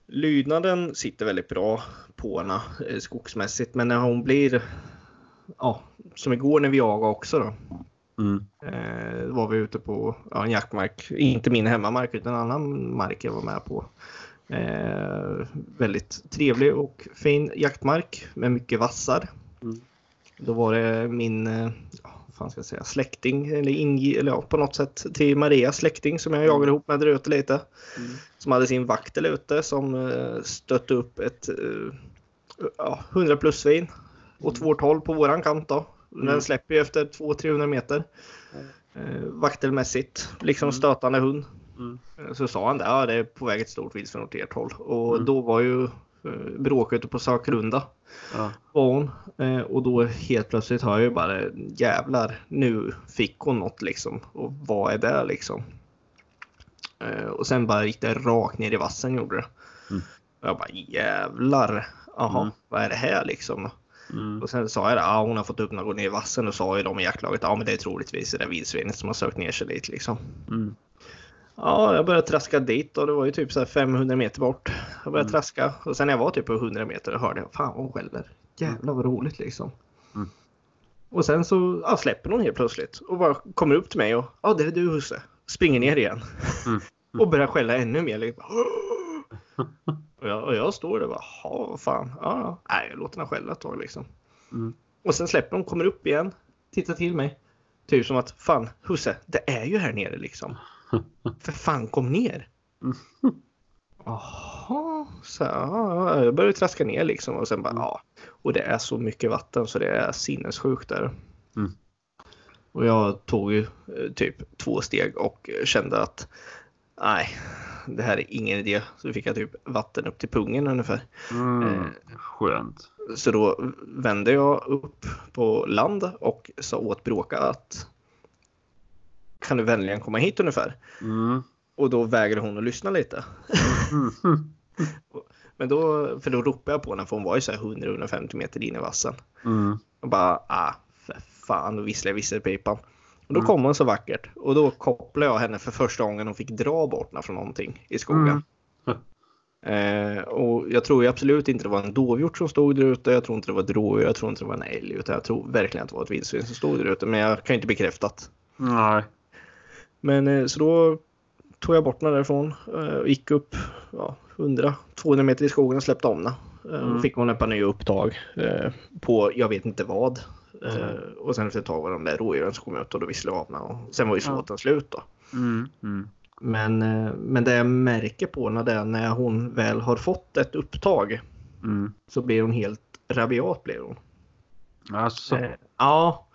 [SPEAKER 2] lydnaden sitter väldigt bra på henne eh, skogsmässigt. Men när hon blir, ja, som igår när vi jagade också då.
[SPEAKER 1] Mm.
[SPEAKER 2] Eh, var vi ute på ja, en jaktmark, inte min hemmamark utan en annan mark jag var med på. Eh, väldigt trevlig och fin jaktmark med mycket vassar.
[SPEAKER 1] Mm.
[SPEAKER 2] Då var det min eh, fan ska jag säga, släkting, eller, ingi, eller ja, på något sätt till Marias släkting som jag jagade ihop med där ute lite.
[SPEAKER 1] Mm.
[SPEAKER 2] Som hade sin vaktel ute som eh, stötte upp ett eh, ja, 100 plus svin och 212 på våran kant då. Den
[SPEAKER 1] Mm.
[SPEAKER 2] släpper ju efter 200-300 meter. Eh, vaktelmässigt, liksom
[SPEAKER 1] Mm.
[SPEAKER 2] stötande hund.
[SPEAKER 1] Mm.
[SPEAKER 2] Eh, Så sa han det, ja det är på väg ett stort vildsvin åt ert håll. Och
[SPEAKER 1] Mm.
[SPEAKER 2] då var ju eh, bråk ute på sökrunda
[SPEAKER 1] Ja.
[SPEAKER 2] var hon. Eh, och då helt plötsligt hör jag ju bara jävlar, nu fick hon något liksom. Och vad är det liksom? Eh, och sen bara gick det rakt ner i vassen gjorde det.
[SPEAKER 1] Mm.
[SPEAKER 2] Och jag bara jävlar, jaha,
[SPEAKER 1] Mm.
[SPEAKER 2] vad är det här liksom?
[SPEAKER 1] Mm.
[SPEAKER 2] Och sen sa jag det, ja hon har fått upp och ner i vassen och sa ju de i jaktlaget, ja men det är troligtvis det där vildsvinet som har sökt ner sig dit liksom.
[SPEAKER 1] Mm.
[SPEAKER 2] Ja, jag började traska dit och det var ju typ så här 500 meter bort. Jag började
[SPEAKER 1] Mm.
[SPEAKER 2] traska och sen när jag var typ på 100 meter hörde jag fan hon skäller. Jävlar vad roligt liksom.
[SPEAKER 1] Mm.
[SPEAKER 2] Och sen så ja, släpper hon helt plötsligt och bara kommer upp till mig och ja det är du husse. Springer ner igen.
[SPEAKER 1] Mm.
[SPEAKER 2] och börjar skälla ännu mer. Liksom. Och, jag, och jag står där och bara, ja vad fan. Ja, ja. Nej, jag låter henne skälla ett tag liksom.
[SPEAKER 1] Mm.
[SPEAKER 2] Och sen släpper hon, kommer upp igen, tittar till mig. Typ som att fan husse, det är ju här nere liksom. För fan kom ner. Jaha, så ja, jag började traska ner liksom och sen bara
[SPEAKER 1] Mm.
[SPEAKER 2] ja. Och det är så mycket vatten så det är sinnessjukt där.
[SPEAKER 1] Mm.
[SPEAKER 2] Och jag tog ju eh, typ två steg och kände att nej, det här är ingen idé. Så fick jag typ vatten upp till pungen ungefär.
[SPEAKER 1] Mm.
[SPEAKER 2] Eh.
[SPEAKER 1] Skönt.
[SPEAKER 2] Så då vände jag upp på land och sa åt Bråka att kan du vänligen komma hit ungefär?
[SPEAKER 1] Mm.
[SPEAKER 2] Och då vägrade hon att lyssna lite.
[SPEAKER 1] Mm.
[SPEAKER 2] Men då, för då ropade jag på henne för hon var ju så här 100-150 meter in i vassen.
[SPEAKER 1] Mm.
[SPEAKER 2] Och bara ah, för fan, då visslade jag visselpipan. Och då
[SPEAKER 1] Mm.
[SPEAKER 2] kom hon så vackert. Och då kopplade jag henne för första gången hon fick dra bort henne från någonting i skogen.
[SPEAKER 1] Mm.
[SPEAKER 2] Eh, och jag tror ju absolut inte det var en dovhjort som stod där ute. Jag tror inte det var ett rådjur. Jag tror inte det var en älg. Utan jag tror verkligen att det var ett vildsvin som stod där ute. Men jag kan inte bekräfta det.
[SPEAKER 1] Nej.
[SPEAKER 2] Men eh, så då tog jag bort henne därifrån eh, och gick upp ja, 100-200 meter i skogen och släppte om henne. Eh,
[SPEAKER 1] Mm.
[SPEAKER 2] och fick hon ett par nya upptag eh, på jag vet inte vad. Eh,
[SPEAKER 1] Mm.
[SPEAKER 2] och sen efter ett tag var de där rådjuren som kom ut och då visslade henne. Och sen var ju
[SPEAKER 1] Ja.
[SPEAKER 2] såten slut då.
[SPEAKER 1] Mm. Mm.
[SPEAKER 2] Men, eh, men det jag märker på henne det är när hon väl har fått ett upptag
[SPEAKER 1] Mm.
[SPEAKER 2] så blir hon helt rabiat. Blir hon.
[SPEAKER 1] Alltså.
[SPEAKER 2] Eh, ja.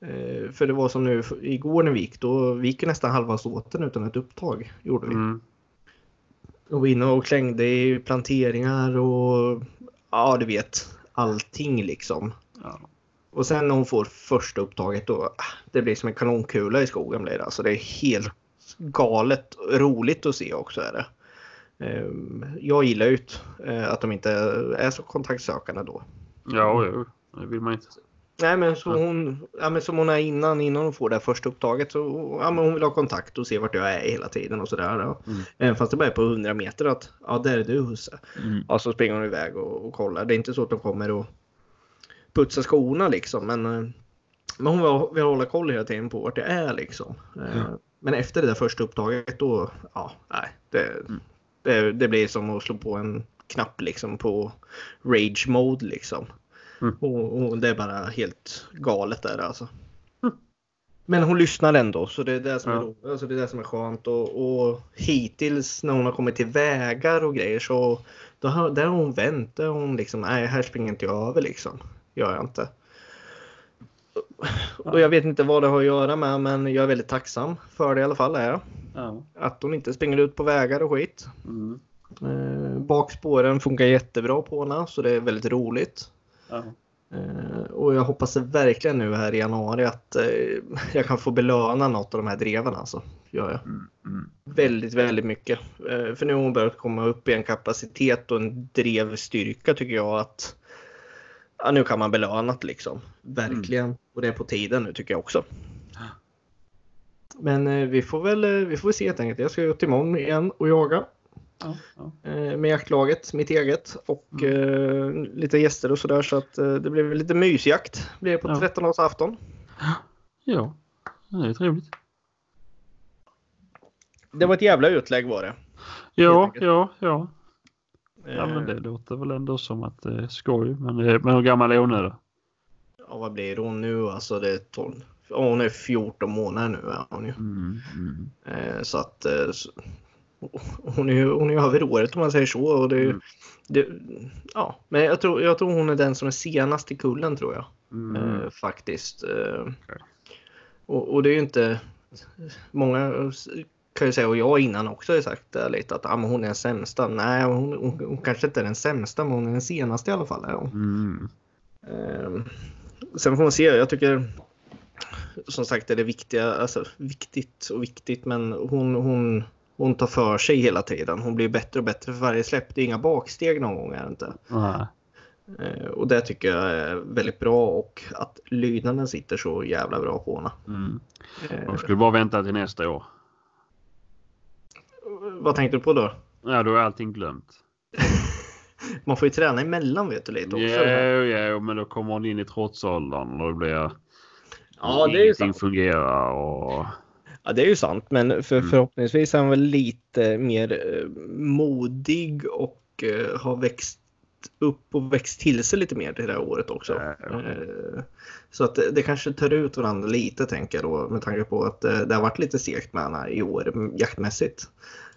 [SPEAKER 2] Eh, för det var som nu igår när vi gick. Då vi gick ju nästan halva såten utan ett upptag. Gjorde vi.
[SPEAKER 1] Mm.
[SPEAKER 2] Och var inne och klängde i planteringar och ja, du vet allting liksom.
[SPEAKER 1] Ja.
[SPEAKER 2] Och sen när hon får första upptaget då, ah, det blir som en kanonkula i skogen blir det. Alltså det är helt galet roligt att se också är det. Ehm, jag gillar ju eh, att de inte är så kontaktsökande då.
[SPEAKER 1] Ja, det vill man inte.
[SPEAKER 2] Nej men, så hon, ja, men som hon är innan, innan hon får det första upptaget så ja, men hon vill ha kontakt och se vart jag är hela tiden och sådär. Ja.
[SPEAKER 1] Mm.
[SPEAKER 2] Även fast det bara är på 100 meter att ja där är du husse.
[SPEAKER 1] Mm.
[SPEAKER 2] Ja så springer hon iväg och, och kollar. Det är inte så att de kommer och putsar skorna liksom men, eh, men hon vill, hålla koll hela tiden på vart jag är liksom.
[SPEAKER 1] Ja.
[SPEAKER 2] Men efter det där första upptaget då, ja nej. Det,
[SPEAKER 1] Mm.
[SPEAKER 2] det, det blir som att slå på en knapp liksom på rage mode liksom.
[SPEAKER 1] Mm.
[SPEAKER 2] Och, och det är bara helt galet där alltså.
[SPEAKER 1] Mm.
[SPEAKER 2] Men hon lyssnar ändå så det är det som, är,
[SPEAKER 1] Ja.
[SPEAKER 2] ro- alltså det, är det som är skönt. Och, och hittills när hon har kommit till vägar och grejer så då har, där har hon vänt. Där hon liksom, nej här springer inte jag över liksom. Gör jag inte. Och jag vet inte vad det har att göra med men jag är väldigt tacksam för det i alla fall. Är jag.
[SPEAKER 1] Ja.
[SPEAKER 2] Att hon inte springer ut på vägar och skit.
[SPEAKER 1] Mm.
[SPEAKER 2] Eh, bakspåren funkar jättebra på henne så det är väldigt roligt.
[SPEAKER 1] Ja.
[SPEAKER 2] Eh, och jag hoppas verkligen nu här i januari att eh, jag kan få belöna något av de här dreven alltså. Gör jag.
[SPEAKER 1] Mm. Mm.
[SPEAKER 2] Väldigt, väldigt mycket. För nu har hon börjat komma upp i en kapacitet och en drevstyrka tycker jag att ja, nu kan man belöna det liksom. Verkligen. Och det är på tiden nu tycker jag också. Men eh, vi får väl eh, vi får väl se helt enkelt. Jag ska ut imorgon igen och jaga
[SPEAKER 1] Ja. Ja.
[SPEAKER 2] eh, med jaktlaget, mitt eget och eh, lite gäster och sådär så att eh, det blir lite mysjakt. Blir det på
[SPEAKER 1] Ja.
[SPEAKER 2] 13-årsafton.
[SPEAKER 1] ja, det är trevligt.
[SPEAKER 2] Det var ett jävla utlägg var det.
[SPEAKER 1] Ja, ja, ja. Ja, men
[SPEAKER 2] Eh,
[SPEAKER 1] det låter väl ändå som att det är skoj. Men, eh, men hur gammal är hon nu då?
[SPEAKER 2] Ja, vad blir hon nu? Alltså det är 12. Ja, hon är 14 månader nu är hon ju.
[SPEAKER 1] Mm. Mm.
[SPEAKER 2] Eh, så att eh, hon är ju hon är över året om man säger så. Och det,
[SPEAKER 1] Mm.
[SPEAKER 2] det, ja, men jag tror, jag tror hon är den som är senast i kullen tror jag.
[SPEAKER 1] Mm.
[SPEAKER 2] Eh, faktiskt. Eh,
[SPEAKER 1] Okej.
[SPEAKER 2] och, och det är ju inte många kan ju säga och jag innan också har sagt det lite att ah, men hon är den sämsta. Nej, hon, hon, hon kanske inte är den sämsta men hon är den senaste i alla fall.
[SPEAKER 1] Mm.
[SPEAKER 2] Ehm, sen får man se. Jag tycker som sagt är det viktiga, alltså viktigt och viktigt, men hon, hon, hon tar för sig hela tiden. Hon blir bättre och bättre för varje släpp. Det är inga baksteg någon gång är det inte.
[SPEAKER 1] Nej.
[SPEAKER 2] Ehm, och det tycker jag är väldigt bra och att lydnaden sitter så jävla bra på henne.
[SPEAKER 1] Mm.
[SPEAKER 2] Ehm,
[SPEAKER 1] De skulle bara vänta till nästa år.
[SPEAKER 2] Vad tänkte du på då?
[SPEAKER 1] Ja, då är allting glömt.
[SPEAKER 2] Man får ju träna emellan vet du lite också.
[SPEAKER 1] Jo, jo, men då kommer hon in i trotsåldern och det blir...
[SPEAKER 2] Ja, det är ju sant.
[SPEAKER 1] fungerar och...
[SPEAKER 2] Ja, det är ju sant, men för,
[SPEAKER 1] Mm.
[SPEAKER 2] förhoppningsvis är han väl lite mer eh, modig och eh, har växt upp och växt till sig lite mer det här året också. Eh, så att det, kanske tar ut varandra lite tänker jag då med tanke på att eh, det har varit lite segt med henne i år mm, jaktmässigt.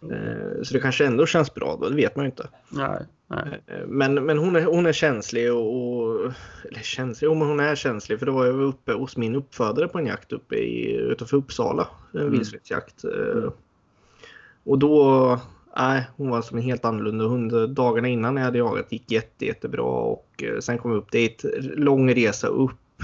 [SPEAKER 2] Eh, så det kanske ändå känns bra då, det vet man ju inte.
[SPEAKER 1] Nej, nej.
[SPEAKER 2] Men, men hon, är, hon är känslig och, och... Eller känslig? Jo, hon är känslig för då var jag uppe hos min uppfödare på en jakt uppe i, utanför Uppsala. En
[SPEAKER 1] Mm.
[SPEAKER 2] vildsvinsjakt. Eh, Och då... Nej, hon var som en helt annorlunda hund. Dagarna innan jag hade jagat gick jätte, jättebra och eh, sen kom vi upp dit. Lång resa upp.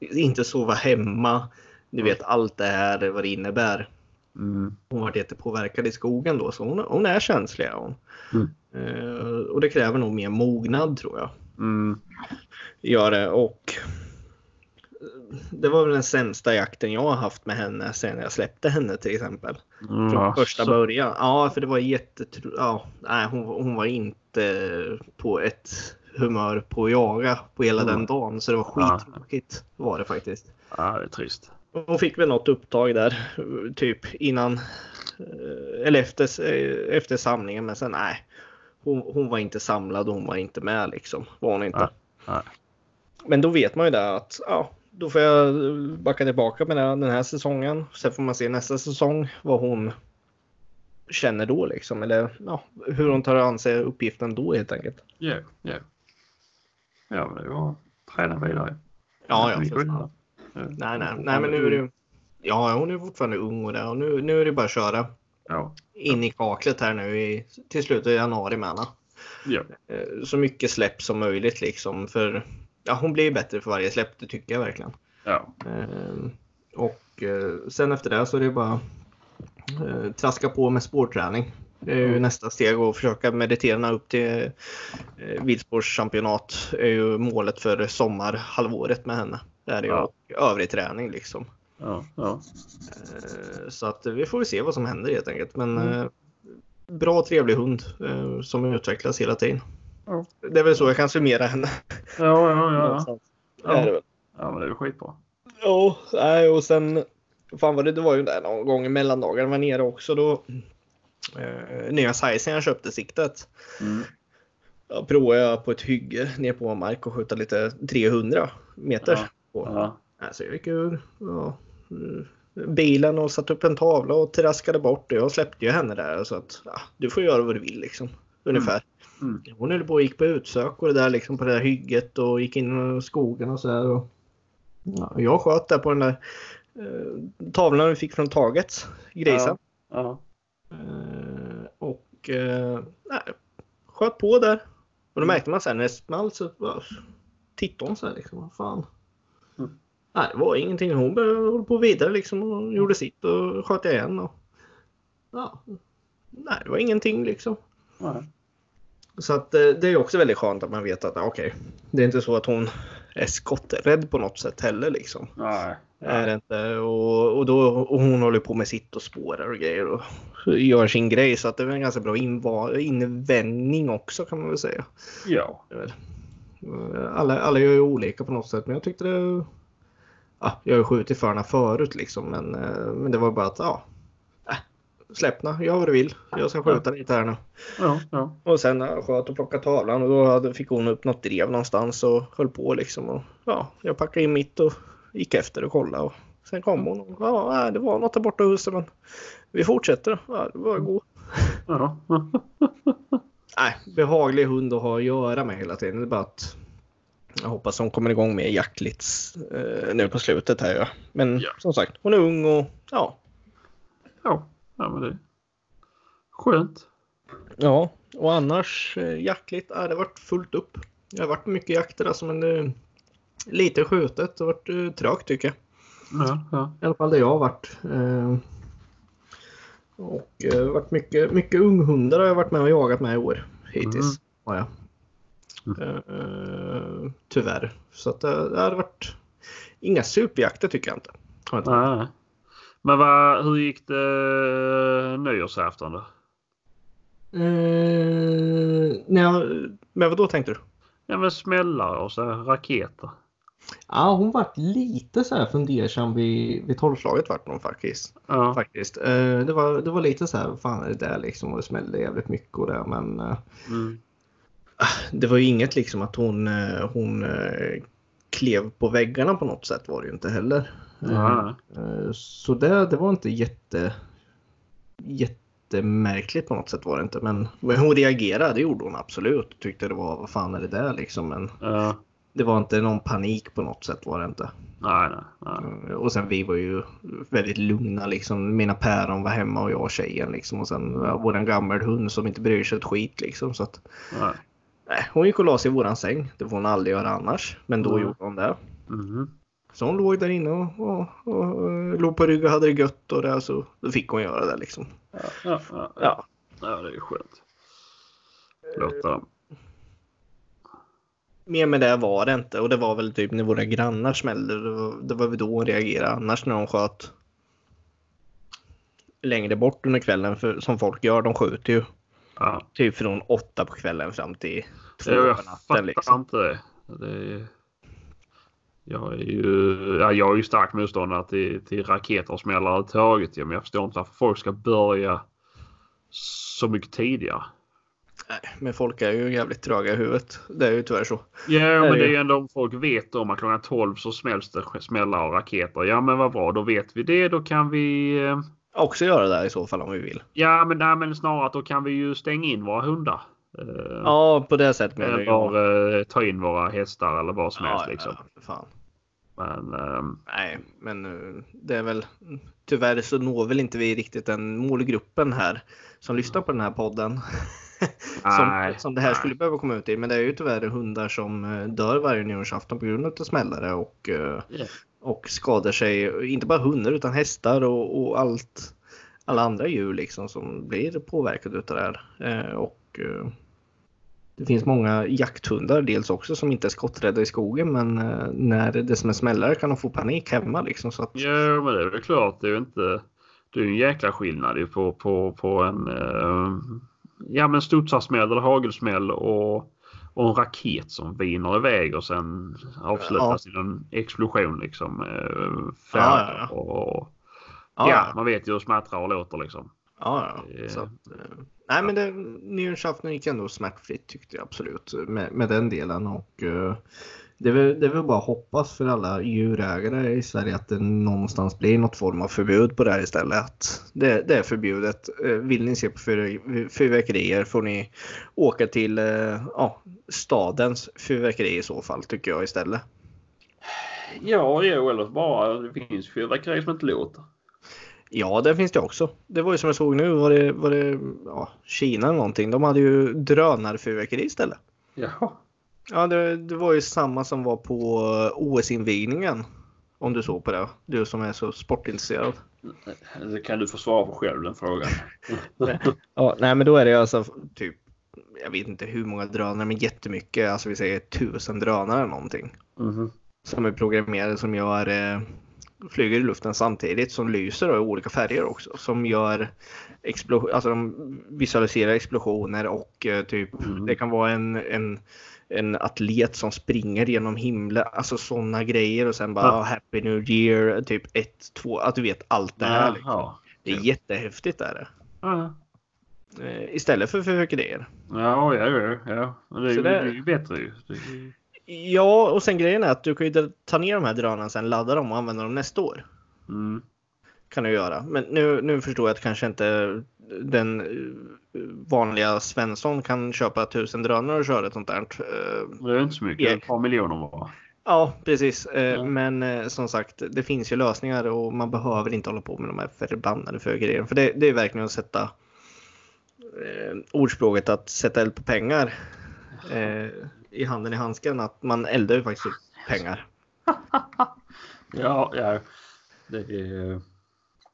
[SPEAKER 2] Inte sova hemma. Du vet allt det här vad det innebär.
[SPEAKER 1] Mm.
[SPEAKER 2] Hon var jättepåverkad i skogen då så hon, hon är känslig. Hon.
[SPEAKER 1] Mm.
[SPEAKER 2] Eh, och det kräver nog mer mognad tror jag.
[SPEAKER 1] Mm.
[SPEAKER 2] Gör det och det var väl den sämsta jakten jag har haft med henne sen jag släppte henne till exempel. Från
[SPEAKER 1] Ja,
[SPEAKER 2] första
[SPEAKER 1] så-
[SPEAKER 2] början. Ja, för det var jättetro... Ja, nej, hon, hon var inte på ett humör på att jaga på hela
[SPEAKER 1] Mm.
[SPEAKER 2] den dagen. Så det var
[SPEAKER 1] Ja.
[SPEAKER 2] skittråkigt var det faktiskt.
[SPEAKER 1] Ja, det är trist.
[SPEAKER 2] Hon fick väl något upptag där typ innan eh, eller efter, eh, efter samlingen men sen nej. Hon, hon var inte samlad och hon var inte med liksom. Var hon inte.
[SPEAKER 1] Nej, nej.
[SPEAKER 2] Men då vet man ju det att ja, då får jag backa tillbaka med den här säsongen. Sen får man se nästa säsong vad hon känner då liksom. Eller ja, hur hon tar an sig uppgiften då helt enkelt.
[SPEAKER 1] Ja, ja. Ja, men det var träna vidare.
[SPEAKER 2] Ja, ja. För.
[SPEAKER 1] Ja.
[SPEAKER 2] Nej, nej, nej, men nu är det. Ja, hon är fortfarande ung och det och nu, nu är det bara att köra
[SPEAKER 1] Ja,
[SPEAKER 2] in i kaklet här nu i, till slutet av januari med henne.
[SPEAKER 1] ja.
[SPEAKER 2] Eh, Så mycket släpp som möjligt liksom. För ja, hon blir bättre för varje släpp, det tycker jag verkligen.
[SPEAKER 1] ja.
[SPEAKER 2] Eh, Och eh, sen efter det så är det bara eh, traska på med spårträning. Det är ju nästa steg att försöka meditera upp till eh, bilsportschampionat är ju målet för sommarhalvåret med henne. Det är ju
[SPEAKER 1] Ja.
[SPEAKER 2] och övrig träning liksom.
[SPEAKER 1] Ja, ja.
[SPEAKER 2] Eh, Så att vi får se vad som händer helt enkelt. Men
[SPEAKER 1] Mm.
[SPEAKER 2] bra trevlig hund som utvecklas hela tiden.
[SPEAKER 1] Ja.
[SPEAKER 2] Det är väl så jag kan summera henne.
[SPEAKER 1] Ja, ja, ja. ja.
[SPEAKER 2] Det är det väl.
[SPEAKER 1] ja men det är väl skitbra.
[SPEAKER 2] Ja, nej, och sen fan vad det, det var ju där någon gång i mellandagarna var nere också då. Eh, nya sizen jag köpte siktet.
[SPEAKER 1] Mm.
[SPEAKER 2] Jag provade jag på ett hygge ner på mark och skjuta lite 300 meter.
[SPEAKER 1] Ja.
[SPEAKER 2] På.
[SPEAKER 1] Ja.
[SPEAKER 2] Alltså jag gick ur ja, mm, bilen och satte upp en tavla och traskade bort och jag släppte ju henne där så att ja, du får göra vad du vill liksom. Ungefär.
[SPEAKER 1] Mm.
[SPEAKER 2] Hon höll på och gick på utsök och det där liksom på det där hygget och gick in i skogen och så där. Och, ja, jag sköt där på den där eh, tavlan vi fick från taget, grisen.
[SPEAKER 1] Ja.
[SPEAKER 2] Eh, och eh, sköt på där. Och då märkte man sen när det small så tittade hon så här liksom, vad fan.
[SPEAKER 1] Mm.
[SPEAKER 2] Nej, det var ingenting. Hon började hålla på vidare liksom och gjorde sitt och sköt jag igen. Och, ja, nej, det var ingenting liksom.
[SPEAKER 1] Nej.
[SPEAKER 2] Så att eh, det är också väldigt skönt att man vet att okej, det är inte så att hon är skotträdd på något sätt heller liksom.
[SPEAKER 1] Nej.
[SPEAKER 2] Är det inte. Och, och, då, och hon håller på med sitt och spårar och grejer och gör sin grej. Så att det är en ganska bra inva- invändning också kan man väl säga.
[SPEAKER 1] Ja.
[SPEAKER 2] Alla, alla gör ju olika på något sätt men jag tyckte det... Ja, jag har ju skjutit för henne förut liksom men, eh, men det var bara att ja. Släppna, gör vad du vill. Jag ska skjuta lite här nu.
[SPEAKER 1] Ja. Ja.
[SPEAKER 2] Och sen när jag sköt och plockade tavlan och då hade, fick hon upp något drev någonstans och höll på liksom. Och, ja, jag packade in mitt och gick efter och kollade. Och sen kom hon och ja, det var något där borta i huset men vi fortsätter. Ja, det var god.
[SPEAKER 1] Ja.
[SPEAKER 2] Nej, behaglig hund att ha att göra med hela tiden. Det är bara att jag hoppas hon kommer igång mer jaktligt eh, nu på slutet här. Ja. Men
[SPEAKER 1] Ja.
[SPEAKER 2] som sagt, hon är ung och ja.
[SPEAKER 1] Ja. Ja, men det är skönt.
[SPEAKER 2] Ja, och annars eh, jaktligt, ja, det varit fullt upp. Det har varit mycket jakter alltså, men det är lite skjutet. Det har varit eh, trögt tycker jag.
[SPEAKER 1] Ja. Ja.
[SPEAKER 2] I alla fall där jag har varit. Eh, och eh, varit mycket, mycket unghundar har jag varit med och jagat med i år hittills.
[SPEAKER 1] Mm.
[SPEAKER 2] Har jag. Eh, tyvärr. Så att det, har varit inga superjakter tycker jag inte. Jag inte.
[SPEAKER 1] Nej. Men vad, hur gick det nyårsafton då?
[SPEAKER 2] Eh, nej, men vad då tänkte du?
[SPEAKER 1] Ja men smällar och så raketer.
[SPEAKER 2] Ja, hon vart lite så här fundersam vid, vid tolvslaget vart hon faktiskt.
[SPEAKER 1] Ja.
[SPEAKER 2] faktiskt. Eh, det, var, det var lite så här, fan är det där liksom? Och det smällde jävligt mycket och det. Men eh,
[SPEAKER 1] Mm.
[SPEAKER 2] det var ju inget liksom att hon, eh, hon eh, klev på väggarna på något sätt var det ju inte heller. Eh, så det, det var inte jätte, jättemärkligt på något sätt var det inte. Men men hon reagerade, det gjorde hon absolut. Tyckte det var, vad fan är det där liksom? Men
[SPEAKER 1] Ja.
[SPEAKER 2] det var inte någon panik på något sätt var det inte.
[SPEAKER 1] Nej, nej, nej.
[SPEAKER 2] Eh, Och sen vi var ju väldigt lugna liksom. Mina päron var hemma och jag och tjejen liksom. Och sen ja, våran gammal hund som inte bryr sig ett skit liksom. Så att,
[SPEAKER 1] nej.
[SPEAKER 2] hon gick och la sig i våran säng. Det får hon aldrig göra annars. Men då
[SPEAKER 1] Mm.
[SPEAKER 2] gjorde hon det.
[SPEAKER 1] Mhm.
[SPEAKER 2] Så hon låg där inne och, och, och, och låg på rygg och hade det gött och det. Så då fick hon göra det liksom.
[SPEAKER 1] Ja, ja, ja.
[SPEAKER 2] Ja.
[SPEAKER 1] ja, det är skönt. Låter dem.
[SPEAKER 2] Mer med det var det inte. Och det var väl typ när våra grannar smällde. Det var, det var väl då hon reagerade. Annars när hon sköt längre bort under kvällen. För, som folk gör. De skjuter ju
[SPEAKER 1] Ja.
[SPEAKER 2] typ från åtta på kvällen fram till två
[SPEAKER 1] Jag
[SPEAKER 2] på natten.
[SPEAKER 1] fattar
[SPEAKER 2] Liksom.
[SPEAKER 1] inte det. det är... Jag är ju, ja, jag är ju stark motståndare till, till raketer och smällar överhuvudtaget. Ja, men jag förstår inte varför folk ska börja så mycket tidigare.
[SPEAKER 2] Nej, men folk är ju jävligt tröga i huvudet. Det är ju tyvärr så.
[SPEAKER 1] Ja,
[SPEAKER 2] är
[SPEAKER 1] men
[SPEAKER 2] det
[SPEAKER 1] det är
[SPEAKER 2] ju.
[SPEAKER 1] ju ändå om folk vet om att klockan 12 så smälls det smällar och raketer. Ja, men vad bra, då vet vi det. Då kan vi...
[SPEAKER 2] Också göra det i så fall om vi vill.
[SPEAKER 1] Ja, men, nej, men snarare att då kan vi ju stänga in våra hundar. Eh,
[SPEAKER 2] Ja, på det sättet menar jag.
[SPEAKER 1] Eller eh, ta in våra hästar eller vad som helst. Liksom.
[SPEAKER 2] ja.
[SPEAKER 1] Men ehm,
[SPEAKER 2] Nej, men det är väl tyvärr så når väl inte vi riktigt den målgruppen här som lyssnar på den här podden. som,
[SPEAKER 1] Nej,
[SPEAKER 2] som det här
[SPEAKER 1] nej.
[SPEAKER 2] skulle behöva komma ut i. Men det är ju tyvärr hundar som dör varje nyårsafton på grund av smällare och,
[SPEAKER 1] Ja
[SPEAKER 2] och skadar sig. Inte bara hundar utan hästar och, och allt. alla andra djur liksom som blir påverkade utav det här. Eh, och eh, det finns många jakthundar dels också som inte är skotträdda i skogen men eh, när det som är smällare kan de få panik hemma liksom. Så att...
[SPEAKER 1] Ja men det är väl klart. Det är ju inte. Det är en jäkla skillnad på, på, på en eh, ja men studsarsmäll eller hagelsmäll och, och en raket som viner iväg och sen avslutas i en explosion liksom. Eh,
[SPEAKER 2] Ja, ja, ja.
[SPEAKER 1] och,
[SPEAKER 2] Ja,
[SPEAKER 1] ja, man vet ju hur smattrar och låter liksom.
[SPEAKER 2] Ja, ja. Så att, eh, nej, men det, gick ändå smärtfritt tyckte jag absolut med, med den delen. Och, eh, det, är väl, det är väl bara att hoppas för alla djurägare i Sverige att det någonstans blir något form av förbud på det här istället. Att det, det är förbjudet. Eh, Vill ni se på fyr- fyrverkerier får ni åka till eh, ja, stadens fyrverkeri i så fall tycker jag istället.
[SPEAKER 1] Ja, jo, eller bara det finns fyrverkerier som inte låter.
[SPEAKER 2] Ja, det finns det också. Det var ju som jag såg nu, var det, var det ja, Kina eller någonting. De hade ju drönarfyrverkeri istället.
[SPEAKER 1] Jaha.
[SPEAKER 2] Ja, det, det var ju samma som var på OS-invigningen. Om du såg på det. Du som är så sportintresserad.
[SPEAKER 1] Det kan du få svara på själv den frågan.
[SPEAKER 2] Ja, nej, men då är det alltså typ. Jag vet inte hur många drönare, men jättemycket. Alltså vi säger tusen drönare eller någonting.
[SPEAKER 1] Mhm.
[SPEAKER 2] Som är programmerade som gör eh, flyger i luften samtidigt som lyser då, i olika färger också. Som gör explosion, alltså de visualiserar explosioner och eh, typ
[SPEAKER 1] Mm.
[SPEAKER 2] det kan vara en, en, en atlet som springer genom himlen. Alltså sådana grejer och sen bara
[SPEAKER 1] Ja.
[SPEAKER 2] Happy New Year, typ ett, två, att du vet allt det här. Liksom. Det är jättehäftigt är det.
[SPEAKER 1] Ja,
[SPEAKER 2] Eh, Istället för fyrverkerier.
[SPEAKER 1] ja, ja. ja, ja. Det, är,
[SPEAKER 2] det-
[SPEAKER 1] det är ju bättre ju. Är
[SPEAKER 2] Ja, och sen grejen är att du kan ju ta ner de här drönarna sen, ladda dem och använda dem nästa år.
[SPEAKER 1] Mm.
[SPEAKER 2] kan du göra. Men nu, nu förstår jag att kanske inte den vanliga Svensson kan köpa tusen drönare och köra ett sånt där. Eh,
[SPEAKER 1] Det är inte så mycket.
[SPEAKER 2] Ja.
[SPEAKER 1] Ett par miljoner bara.
[SPEAKER 2] Ja, precis. Eh,
[SPEAKER 1] Ja.
[SPEAKER 2] Men eh, som sagt, det finns ju lösningar och man behöver inte hålla på med de här förbannade förgrejerna. För det, det är verkligen att sätta eh, ordspråket att sätta eld på pengar eh, i handen i handsken. Att man eldar ju faktiskt upp pengar.
[SPEAKER 1] Ja, ja. Det är...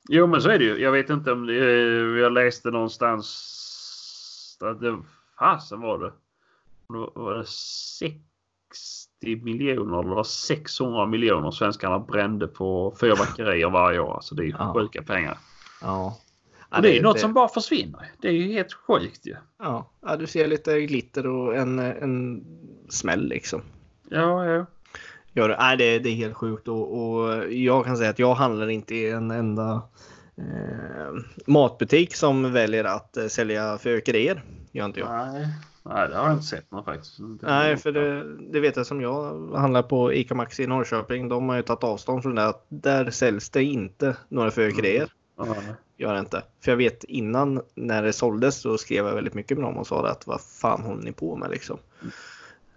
[SPEAKER 1] Jo, men så är det ju. Jag vet inte om det är... Jag läste någonstans att det... Fasen var det? Då var det 60 miljoner eller var 600 miljoner svenskarna brände på fyrverkerier varje år. Alltså det är ju
[SPEAKER 2] Ja.
[SPEAKER 1] sjuka pengar.
[SPEAKER 2] Ja.
[SPEAKER 1] Och det är ju något som bara försvinner. Det är ju helt sjukt ju.
[SPEAKER 2] Ja, ja, du ser lite glitter och en, en smäll liksom.
[SPEAKER 1] Ja, ja.
[SPEAKER 2] Gör det. Det, det är helt sjukt och, och jag kan säga att jag handlar inte i en enda matbutik som väljer att eh, sälja fyrverkerier. Gör inte jag.
[SPEAKER 1] Nej. Nej, det har jag inte sett någon faktiskt.
[SPEAKER 2] Nej, för det, det vet jag som jag handlar på ICA Maxi i Norrköping. De har ju tagit avstånd från det. Att där säljs det inte några fyrverkerier.
[SPEAKER 1] Ja,
[SPEAKER 2] Gör det inte. För jag vet innan när det såldes så skrev jag väldigt mycket med dem och sa att vad fan håller ni på med liksom.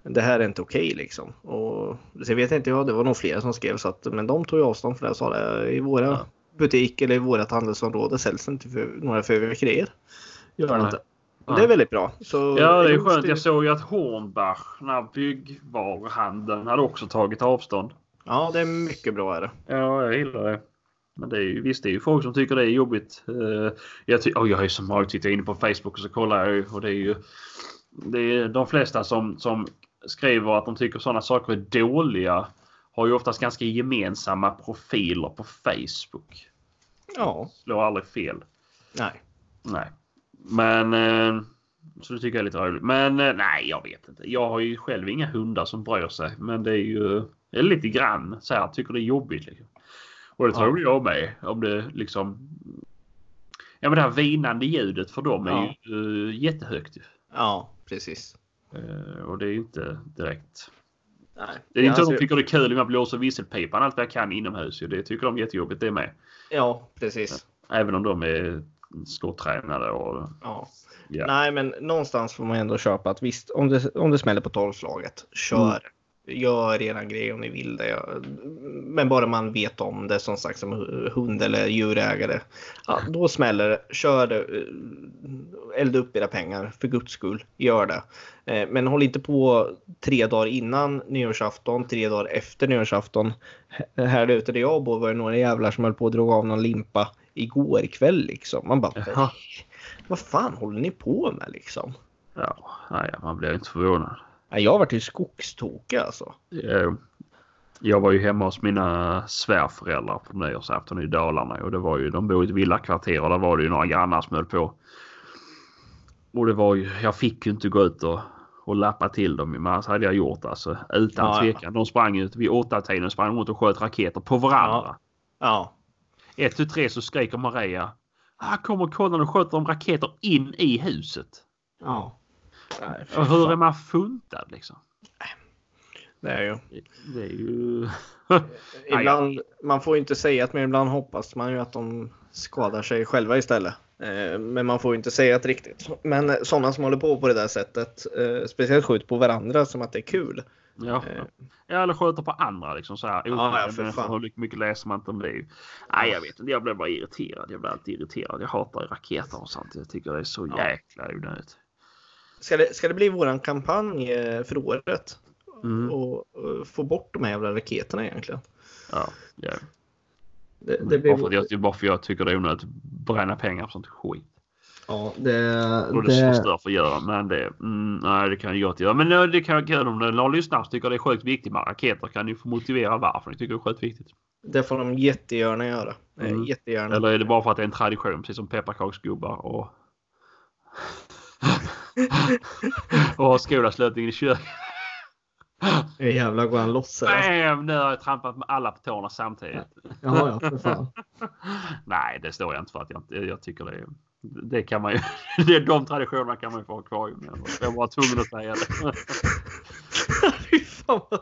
[SPEAKER 2] Det här är inte okej liksom. Och så vet jag inte jag, det var nog flera som skrev så att men de tog ju avstånd från det och sa det i våra. Butik eller i vårat handelsområde säljs inte för, några fyrverkerier. Gör det inte.
[SPEAKER 1] Nej.
[SPEAKER 2] Det är väldigt bra. Så
[SPEAKER 1] Ja, det är skönt. Jag såg ju att Hornbach, den här byggvaruhandeln, hade också tagit avstånd.
[SPEAKER 2] Ja, det är mycket bra är det.
[SPEAKER 1] Ja, jag gillar det. Men det är ju visst, det är ju folk som tycker det är jobbigt. Eh, Jag, ty- oh, jag är som vanligt tittar inne på Facebook och så kollar jag ju och det är ju det är de flesta som, som skriver att de tycker sådana saker är dåliga har ju oftast ganska gemensamma profiler på Facebook.
[SPEAKER 2] Ja,
[SPEAKER 1] Slår aldrig fel.
[SPEAKER 2] nej.
[SPEAKER 1] Nej. Men eh, så det tycker jag är lite roligt. Men eh, nej, jag vet inte. Jag har ju själv inga hundar som bryr sig. Men det är ju är lite grann så här, tycker det är jobbigt. Liksom. Och det tror jag med. Om det liksom. Ja men det här vinande ljudet för dem är
[SPEAKER 2] Ja.
[SPEAKER 1] ju eh, jättehögt.
[SPEAKER 2] Ja, precis.
[SPEAKER 1] Eh, och det är ju inte direkt.
[SPEAKER 2] Nej.
[SPEAKER 1] Det är inte
[SPEAKER 2] Ja,
[SPEAKER 1] att de
[SPEAKER 2] alltså-
[SPEAKER 1] tycker det är kul med att blåsa visselpipan allt vad jag kan inomhus. Det tycker de är jättejobbigt det med.
[SPEAKER 2] Ja, precis.
[SPEAKER 1] Även om de är skottränade och
[SPEAKER 2] Ja.
[SPEAKER 1] ja.
[SPEAKER 2] Nej, men någonstans får man ändå köpa att visst, om det, om det smäller på tolvslaget, kör.
[SPEAKER 1] Mm.
[SPEAKER 2] Gör eran grej om ni vill det. Men bara man vet om det som sagt som hund eller djurägare. Ja, då smäller det. Kör det. Elda upp era pengar för guds skull. Gör det. Eh, Men håll inte på tre dagar innan nyårsafton, tre dagar efter nyårsafton. Här ute där jag bor var det några jävlar som höll på att dra av någon limpa igår kväll liksom. Man bara,
[SPEAKER 1] Jaha.
[SPEAKER 2] vad fan håller ni på med liksom?
[SPEAKER 1] Ja, nej, man blir inte förvånad.
[SPEAKER 2] Jag har varit ju skogstokig alltså.
[SPEAKER 1] Eh, Jag var ju hemma hos mina svärföräldrar på nyårsafton i Dalarna och det var ju, de bor i ett villakvarter och där var det ju några grannar som höll på. Och det var ju, jag fick ju inte gå ut och, och lappa till dem men annars hade jag gjort alltså utan
[SPEAKER 2] Ja, ja.
[SPEAKER 1] tvekan. De sprang ut vid åtta tiden sprang runt och sköt raketer på varandra.
[SPEAKER 2] Ja.
[SPEAKER 1] Ett till tre så skriker Maria. Ah, kommer kolla och skjuter de raketer in i huset.
[SPEAKER 2] Ja. Nej,
[SPEAKER 1] Och hur är man funtad liksom?
[SPEAKER 2] Det är ju.
[SPEAKER 1] Det är ju...
[SPEAKER 2] Ibland, man får ju inte säga att men ibland hoppas man ju att de skadar sig själva istället. Eh, Men man får ju inte säga det riktigt. Men sådana som håller på på det där sättet, eh, speciellt skjuter på varandra som att det är kul.
[SPEAKER 1] Ja.
[SPEAKER 2] Eh,
[SPEAKER 1] eller skjuter på andra liksom så här.
[SPEAKER 2] Ja, ja.
[SPEAKER 1] Hur mycket läser man inte om det? Nej, jag vet inte. Jag blir bara irriterad. Jag blir alltid irriterad. Jag hatar raketer och sånt. Jag tycker det är så
[SPEAKER 2] Ja.
[SPEAKER 1] jäkla onödigt.
[SPEAKER 2] Ska det, ska det bli våran kampanj eh, för året?
[SPEAKER 1] Mm.
[SPEAKER 2] Och, och få bort de här jävla raketerna egentligen?
[SPEAKER 1] Ja, ja.
[SPEAKER 2] Det, det
[SPEAKER 1] bara,
[SPEAKER 2] blir,
[SPEAKER 1] för att jag, bara för jag tycker det är onödigt att bränna pengar på sånt skit.
[SPEAKER 2] ja, det,
[SPEAKER 1] Och det,
[SPEAKER 2] det,
[SPEAKER 1] förstör för att göra. Men det, mm, nej, det kan jag gott göra. Men eh, det kan jag om någon lyssnar som tycker det är sjukt viktigt med raketer kan ni få motivera varför ni tycker det är sjukt viktigt.
[SPEAKER 2] det får de jättegärna göra. Eh,
[SPEAKER 1] Mm.
[SPEAKER 2] Jättegärna.
[SPEAKER 1] Eller är det bara för att det är en tradition precis som pepparkaksgubbar och och ha skolavslutningen i köket.
[SPEAKER 2] Jävlar går han loss.
[SPEAKER 1] Bam! Nu har jag trampat med alla på tårna samtidigt.
[SPEAKER 2] Ja, ja, för fan.
[SPEAKER 1] Nej, det står jag inte för att jag inte. Jag tycker det. Det kan man ju. Det är de traditionerna kan man ju få ha kvar. Jag var tvungen att säga det.
[SPEAKER 2] Fy fan vad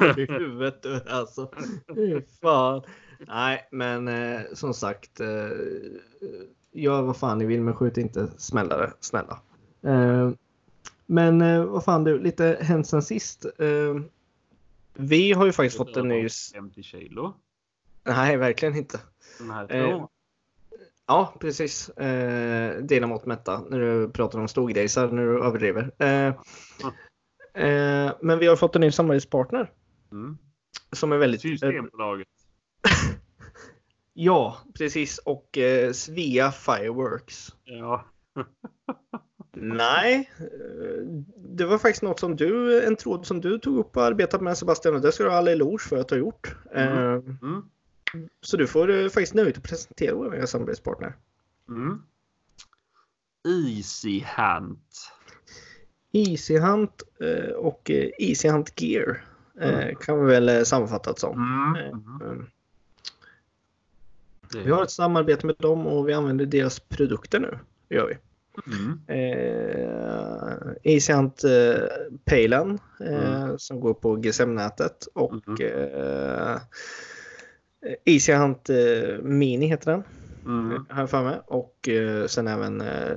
[SPEAKER 2] dålig i huvudet du är alltså. Fy fan. Nej, men eh, som sagt. Eh, gör vad fan ni vill men skjut inte smällare, snälla. Eh, men eh, vad fan du, lite hänt sen sist. Eh, vi har ju faktiskt fått en ny...
[SPEAKER 1] 50 kilo.
[SPEAKER 2] Nej, verkligen inte.
[SPEAKER 1] Den här.
[SPEAKER 2] Ja, precis. Eh, dela mot mätta när du pratar om storgrejsar, när du överdriver. Eh, eh, men vi har fått en ny samarbetspartner
[SPEAKER 1] Mm.
[SPEAKER 2] som är väldigt...
[SPEAKER 1] Systembolaget.
[SPEAKER 2] ja, precis. Och eh, Svea Fireworks.
[SPEAKER 1] Ja.
[SPEAKER 2] Nej, eh, det var faktiskt något som du, en tråd som du tog upp och arbetat med Sebastian och det ska du ha all eloge för att du har gjort.
[SPEAKER 1] Mm.
[SPEAKER 2] Eh,
[SPEAKER 1] Mm.
[SPEAKER 2] så du får eh, faktiskt nöjet att presentera vår nya samarbetspartner.
[SPEAKER 1] Mm. Easy Hunt.
[SPEAKER 2] Easy Hunt och eh, Easy Hunt Gear
[SPEAKER 1] Mm.
[SPEAKER 2] kan vi väl sammanfatta det som.
[SPEAKER 1] Mm. Mm.
[SPEAKER 2] Vi har ett samarbete med dem och vi använder deras produkter nu. Gör vi.
[SPEAKER 1] Mm.
[SPEAKER 2] Eh, Easy Hunt eh, Paylan eh, som går på GSM-nätet och
[SPEAKER 1] Mm.
[SPEAKER 2] eh, Easy Hunt eh, Mini heter den.
[SPEAKER 1] Mm.
[SPEAKER 2] Jag för mig. Och eh, sen även eh,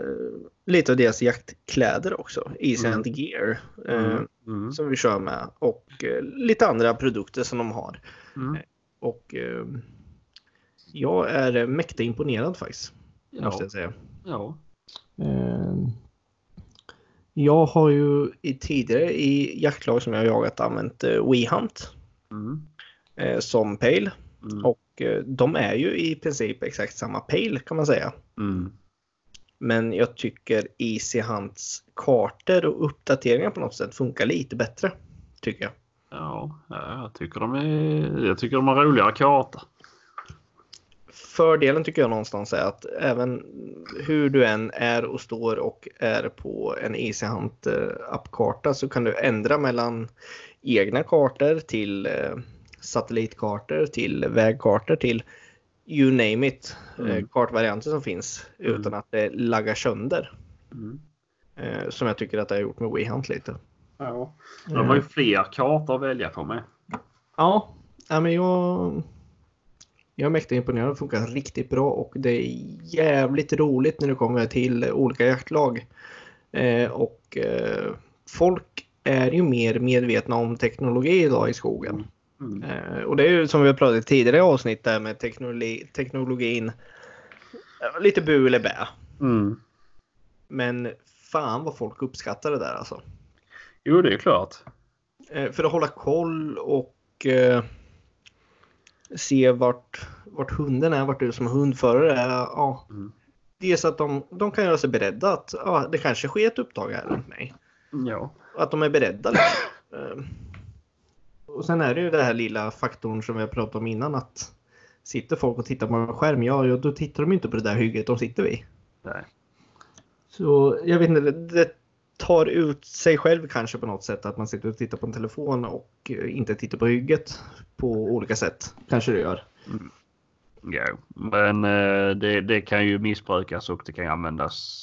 [SPEAKER 2] lite av deras jaktkläder också. Easy
[SPEAKER 1] Mm.
[SPEAKER 2] Gear. Eh,
[SPEAKER 1] Mm. Mm.
[SPEAKER 2] som vi kör med och eh, lite andra produkter som de har.
[SPEAKER 1] Mm.
[SPEAKER 2] Och jag är mäkta imponerad faktiskt. Måste
[SPEAKER 1] Ja.
[SPEAKER 2] jag säga.
[SPEAKER 1] ja.
[SPEAKER 2] Eh, jag har ju i tidigare i jaktlag som jag har jagat använt eh, WeHunt
[SPEAKER 1] Mm.
[SPEAKER 2] eh, som pejl.
[SPEAKER 1] Mm.
[SPEAKER 2] Och eh, de är ju i princip exakt samma pejl kan man säga.
[SPEAKER 1] Mm.
[SPEAKER 2] Men jag tycker Easy Hunts kartor och uppdateringar på något sätt funkar lite bättre. Tycker jag.
[SPEAKER 1] Ja, ja, jag tycker de är. Jag tycker de har roligare karta.
[SPEAKER 2] Fördelen tycker jag någonstans är att även hur du än är och står och är på en Easy Hunt eh, appkarta så kan du ändra mellan egna kartor till eh, satellitkartor till vägkartor till you name it eh,
[SPEAKER 1] Mm.
[SPEAKER 2] kartvarianter som finns
[SPEAKER 1] Mm.
[SPEAKER 2] utan att det laggar sönder.
[SPEAKER 1] Mm.
[SPEAKER 2] Som jag tycker att det har gjort med WeHunt lite.
[SPEAKER 1] Ja. De har ju fler kartor att välja på med.
[SPEAKER 2] Ja, ja men jag, jag är mäktigt imponerad. Det funkar riktigt bra och det är jävligt roligt när det kommer till olika jaktlag. Eh, och eh, folk är ju mer medvetna om teknologi idag i skogen.
[SPEAKER 1] Mm.
[SPEAKER 2] Eh, och det är ju som vi har pratat i tidigare avsnitt där med teknologi, teknologin. Lite bu eller bä.
[SPEAKER 1] Mm.
[SPEAKER 2] Men fan vad folk uppskattar det där alltså.
[SPEAKER 1] Jo, det är klart.
[SPEAKER 2] Eh, för att hålla koll och eh, se vart, vart hunden är, vart du som hundförare är. Ja.
[SPEAKER 1] Mm.
[SPEAKER 2] Dels att de, de kan göra sig beredda att ja, det kanske sker ett upptag här runt mig.
[SPEAKER 1] Ja.
[SPEAKER 2] Att de är beredda. Liksom. Eh, Och sen är det ju den här lilla faktorn som vi har pratat om innan att sitter folk och tittar på en skärm, ja, då tittar de inte på det där hygget de sitter vid.
[SPEAKER 1] Nej.
[SPEAKER 2] Så jag vet inte, det tar ut sig själv kanske på något sätt att man sitter och tittar på en telefon och eh, inte tittar på hygget på olika sätt. Kanske det gör.
[SPEAKER 1] Ja, men eh, det, det kan ju missbrukas och det kan ju användas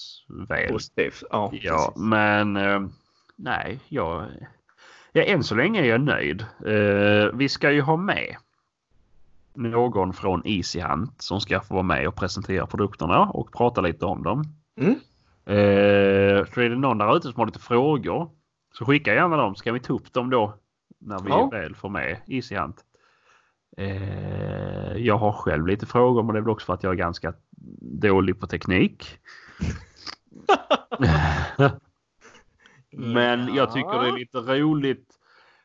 [SPEAKER 1] väl.
[SPEAKER 2] Positivt. Ja,
[SPEAKER 1] Ja,
[SPEAKER 2] precis.
[SPEAKER 1] men eh, nej, jag, ja, än så länge är jag nöjd. Vi ska ju ha med någon från Easy Hunt som ska få vara med och presentera produkterna och prata lite om dem.
[SPEAKER 2] Mm.
[SPEAKER 1] Eh, så är det någon där ute som har lite frågor så skicka gärna dem så kan vi ta upp dem då när vi
[SPEAKER 2] Ja.
[SPEAKER 1] väl får med Easy Hunt. Eh, jag har själv lite frågor men det är väl också för att jag är ganska dålig på teknik. Men jag tycker det är lite roligt.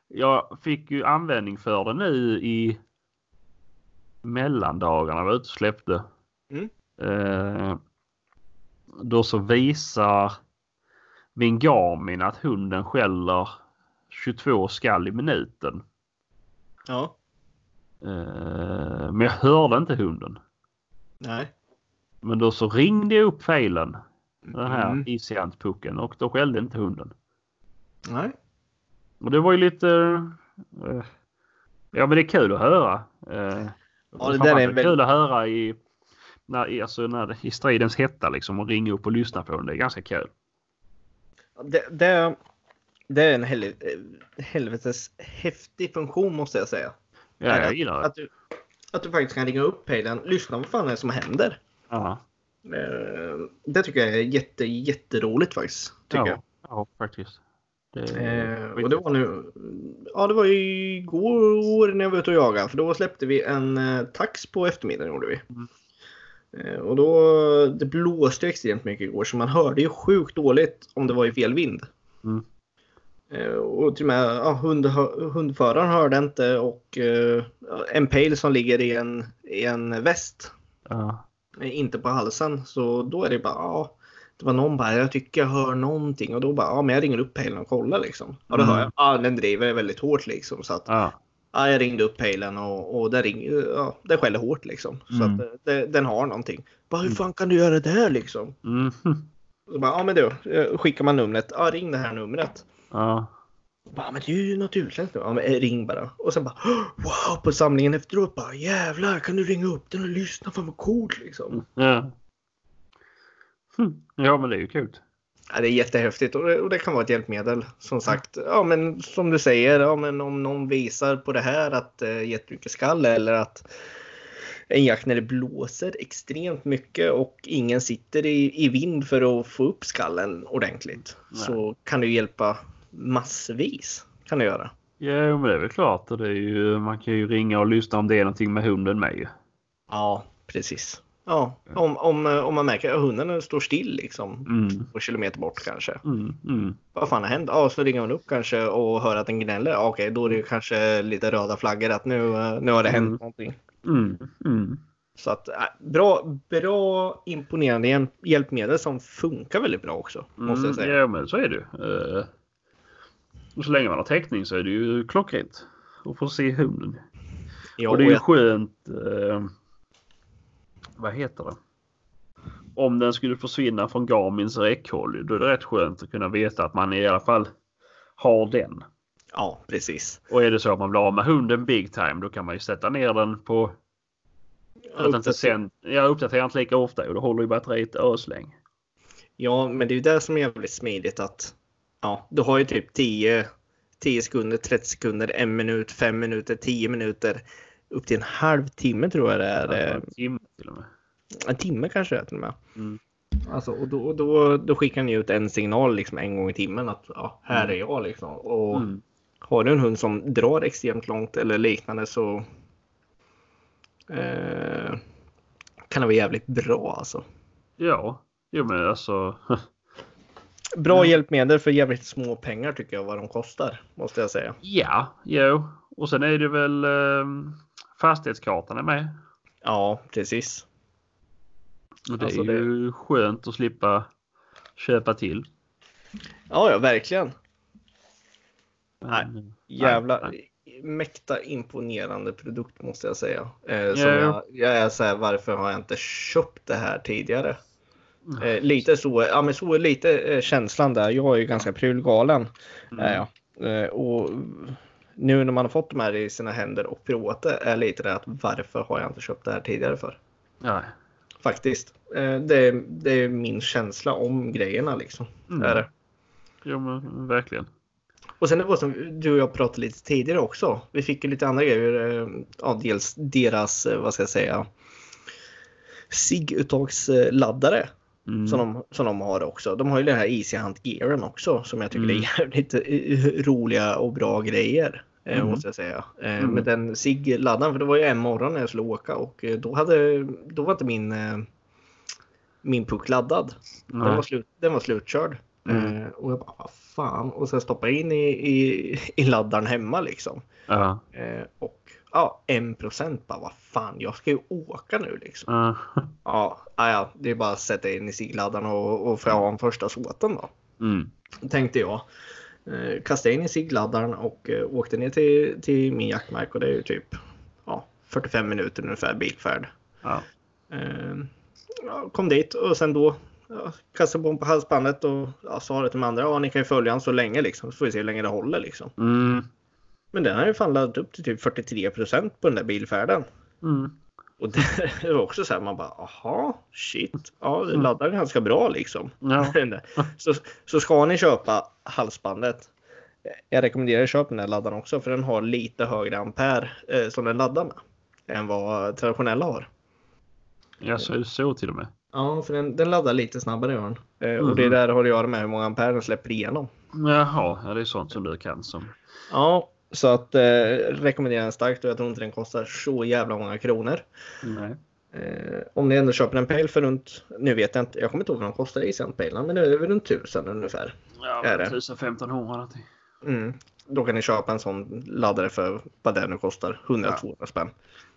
[SPEAKER 1] Jag fick ju användning för det nu i mellandagarna var ute och släppte.
[SPEAKER 2] Mm.
[SPEAKER 1] Eh, då så visar min Garmin att hunden skäller 22 skall i minuten.
[SPEAKER 2] Ja,
[SPEAKER 1] Eh, men jag hörde inte hunden.
[SPEAKER 2] nej.
[SPEAKER 1] Men då så ringde jag upp failen, den här
[SPEAKER 2] Mm.
[SPEAKER 1] Easyhunt-pucken och då skällde inte hunden.
[SPEAKER 2] Nej.
[SPEAKER 1] Och det var ju lite... eh, ja men det är kul att höra. Uh,
[SPEAKER 2] Ja, det där är
[SPEAKER 1] är
[SPEAKER 2] väl-
[SPEAKER 1] kul att höra i, när, alltså när, i stridens hetta liksom och ringa upp och lyssna på den. Det är ganska kul.
[SPEAKER 2] Det, det, det är en hel, eh, helvetes häftig funktion måste jag säga.
[SPEAKER 1] Ja,
[SPEAKER 2] Är
[SPEAKER 1] jag gillar det.
[SPEAKER 2] Att du, att du faktiskt kan ringa upp pejlen, lyssna vad fan är det som händer.
[SPEAKER 1] Ja,
[SPEAKER 2] Eh, Det tycker jag är jätte, jätteroligt faktiskt. Tycker
[SPEAKER 1] ja,
[SPEAKER 2] jag.
[SPEAKER 1] ja, faktiskt. Det,
[SPEAKER 2] Eh, och det var nu, ja det var igår när jag var ute och jagade för då släppte vi en tax på eftermiddagen gjorde vi.
[SPEAKER 1] Mm.
[SPEAKER 2] Eh, och då, det blåste extremt mycket igår så man hörde ju sjukt dåligt om det var i fel vind.
[SPEAKER 1] Mm.
[SPEAKER 2] Eh, och till och med ja, hund, hundföraren hörde inte och eh, en pejl som ligger i en, i en väst
[SPEAKER 1] ja,
[SPEAKER 2] inte på halsen. Så då är det bara, ja. Det var någon bara, jag tycker jag hör någonting och då bara, ja men jag ringer upp pejlen och kollar liksom. Ja hör
[SPEAKER 1] Mm.
[SPEAKER 2] jag, ja den driver väldigt hårt liksom. Så att,
[SPEAKER 1] ja,
[SPEAKER 2] ja jag ringde upp pejlen och, och den, ring, ja, den skäller hårt liksom. Så
[SPEAKER 1] Mm.
[SPEAKER 2] att eh, det, den har någonting. Bara, hur fan kan du göra det här liksom?
[SPEAKER 1] mm,
[SPEAKER 2] så bara, ja men du, eh, skickar man numret, ja ring det här numret.
[SPEAKER 1] ja,
[SPEAKER 2] Bara, men det är ju något utländskt nu. Ja, men eh, ring bara. Och sen bara wow på samlingen efteråt bara jävlar kan du ringa upp den och lyssna? Fan vad coolt liksom.
[SPEAKER 1] ja. Hm, Ja, men det är ju kul.
[SPEAKER 2] Ja, det är jättehäftigt och det, och det kan vara ett hjälpmedel. Som sagt, ja men som du säger, ja, men om någon visar på det här att eh, jättemycket skall eller att en jakt när det blåser extremt mycket och ingen sitter i, i vind för att få upp skallen ordentligt.
[SPEAKER 1] Nej.
[SPEAKER 2] Så kan det hjälpa massvis. Kan det göra.
[SPEAKER 1] Ja, men det är väl klart. Det är ju, man kan ju ringa och lyssna om det är någonting med hunden med ju.
[SPEAKER 2] Ja, precis. Ja, om, om, eh, om man märker att hunden står still liksom.
[SPEAKER 1] Mm,
[SPEAKER 2] Två kilometer bort kanske.
[SPEAKER 1] mm, mm.
[SPEAKER 2] Vad fan har hänt? Ja, så ringer man upp kanske och hör att den gnäller. Ja, Okej, då är det kanske lite röda flaggor att nu, eh, nu har det hänt
[SPEAKER 1] Mm.
[SPEAKER 2] någonting.
[SPEAKER 1] Mm, mm.
[SPEAKER 2] Så att äh, bra, bra imponerande hjälp- hjälpmedel som funkar väldigt bra också. Måste jag säga.
[SPEAKER 1] Mm, Ja, men så är det ju. Eh, och så länge man har täckning så är det ju klockrent att få se hunden.
[SPEAKER 2] Ja,
[SPEAKER 1] och det är ju
[SPEAKER 2] jag-
[SPEAKER 1] skönt. Eh, vad heter det? Om den skulle försvinna från Garmins räckhåll då är det rätt skönt att kunna veta att man i alla fall har den.
[SPEAKER 2] ja, precis.
[SPEAKER 1] Och är det så att man blir av med hunden big time då kan man ju sätta ner den på att inte sen, jag uppdaterar inte lika ofta och då håller ju batteriet öslänge.
[SPEAKER 2] Ja, men det är ju det som är jävligt smidigt att ja, du har ju typ 10, 10 sekunder, 30 sekunder, en minut, fem minuter, 10 minuter. Upp till en halv timme tror jag det är. eh,
[SPEAKER 1] En timme till och med.
[SPEAKER 2] En timme kanske till och med.
[SPEAKER 1] Mm.
[SPEAKER 2] Alltså, och då, då, då skickar ni ut en signal liksom en gång i timmen att ja, här är jag liksom. Och
[SPEAKER 1] Mm.
[SPEAKER 2] har du en hund som drar extremt långt eller liknande så eh, kan det vara jävligt bra alltså.
[SPEAKER 1] Ja, jo men alltså.
[SPEAKER 2] Bra
[SPEAKER 1] Mm.
[SPEAKER 2] hjälpmedel för jävligt små pengar tycker jag vad de kostar. Måste jag säga.
[SPEAKER 1] Ja, jo. Och sen är det väl. Eh, fastighetskartan är med.
[SPEAKER 2] Ja, precis.
[SPEAKER 1] Och det
[SPEAKER 2] Alltså,
[SPEAKER 1] är ju skönt att slippa köpa till.
[SPEAKER 2] Ja, ja, verkligen. Nej, Jävla mäkta imponerande produkt måste jag säga. Eh, som
[SPEAKER 1] Ja.
[SPEAKER 2] jag, jag är så här, varför har jag inte köpt det här tidigare? Eh, lite så, ja men så är lite eh, känslan där. Jag är ju ganska prylgalen.
[SPEAKER 1] Mm.
[SPEAKER 2] Jag. Eh, och nu när man har fått de här i sina händer och provat det är lite det att varför har jag inte köpt det här tidigare för?
[SPEAKER 1] Nej.
[SPEAKER 2] Faktiskt. Eh, det, är- det är min känsla om grejerna liksom.
[SPEAKER 1] Mm.
[SPEAKER 2] Är det.
[SPEAKER 1] Jo men verkligen.
[SPEAKER 2] Och sen det var som du och jag pratade lite tidigare också. Vi fick ju lite andra grejer. eh, Ja, dels deras, eh, vad ska jag säga, SIG-uttagsladdare
[SPEAKER 1] Mm.
[SPEAKER 2] som, de, som de har också. De har ju den här Easy Hunt Gearen också som jag tycker
[SPEAKER 1] Mm.
[SPEAKER 2] är jävligt eh, roliga och bra grejer. eh,
[SPEAKER 1] Mm.
[SPEAKER 2] Måste jag säga. Eh,
[SPEAKER 1] Mm.
[SPEAKER 2] Med den SIG-laddaren, för det var ju en morgon när jag skulle åka och då, hade, då var inte min, min puck laddad. Den var, slut, den var slutkörd.
[SPEAKER 1] Mm.
[SPEAKER 2] Och jag bara, vad fan. Och sen stoppa in i, i, i laddaren hemma liksom.
[SPEAKER 1] Ja.
[SPEAKER 2] Eh, och ja, en procent bara, vad fan, jag ska ju åka nu liksom.
[SPEAKER 1] Ja.
[SPEAKER 2] Ja, ja, det är bara att sätta in i sigladdaren och, och få ha en första såten då.
[SPEAKER 1] Mm.
[SPEAKER 2] Tänkte jag. Eh, kastade in i sigladdaren och eh, åkte ner till, till min jaktmark och det är ju typ ja, 45 minuter ungefär bilfärd.
[SPEAKER 1] Ja.
[SPEAKER 2] Eh, ja, kom dit och sen då ja, kastade på på halsbandet och ja, sa det till de andra. Ja, ni kan ju följa han så länge liksom. Så får vi se hur länge det håller liksom.
[SPEAKER 1] Mm.
[SPEAKER 2] Men den har ju fan laddat upp till typ 43 procent på den där bilfärden.
[SPEAKER 1] Mm.
[SPEAKER 2] Och det var också så här man bara aha shit. Ja, det laddar ganska bra liksom.
[SPEAKER 1] Ja.
[SPEAKER 2] så, så ska ni köpa halsbandet. Jag rekommenderar att köpa den här laddaren också för den har lite högre ampere eh, som den laddar med. Än vad traditionella har.
[SPEAKER 1] Ja, så är det så till och med.
[SPEAKER 2] Ja, för den, den laddar lite snabbare gör den. Eh, Och det
[SPEAKER 1] Mhm.
[SPEAKER 2] där har att göra med hur många ampere den släpper igenom.
[SPEAKER 1] Jaha, ja, det är sånt som du kan som.
[SPEAKER 2] Ja, så att eh, rekommenderar den starkt och jag tror inte den kostar så jävla många kronor.
[SPEAKER 1] Nej.
[SPEAKER 2] Eh, om ni ändå köper en pale för runt, nu vet jag inte, jag kommer inte ihåg vad de kostar i sen palen, men det är väl runt tusen ungefär.
[SPEAKER 1] Ja,
[SPEAKER 2] Är det?
[SPEAKER 1] 1500 någonting.
[SPEAKER 2] Mm. Då kan ni köpa en sån laddare för vad det nu kostar, 100-200 spänn.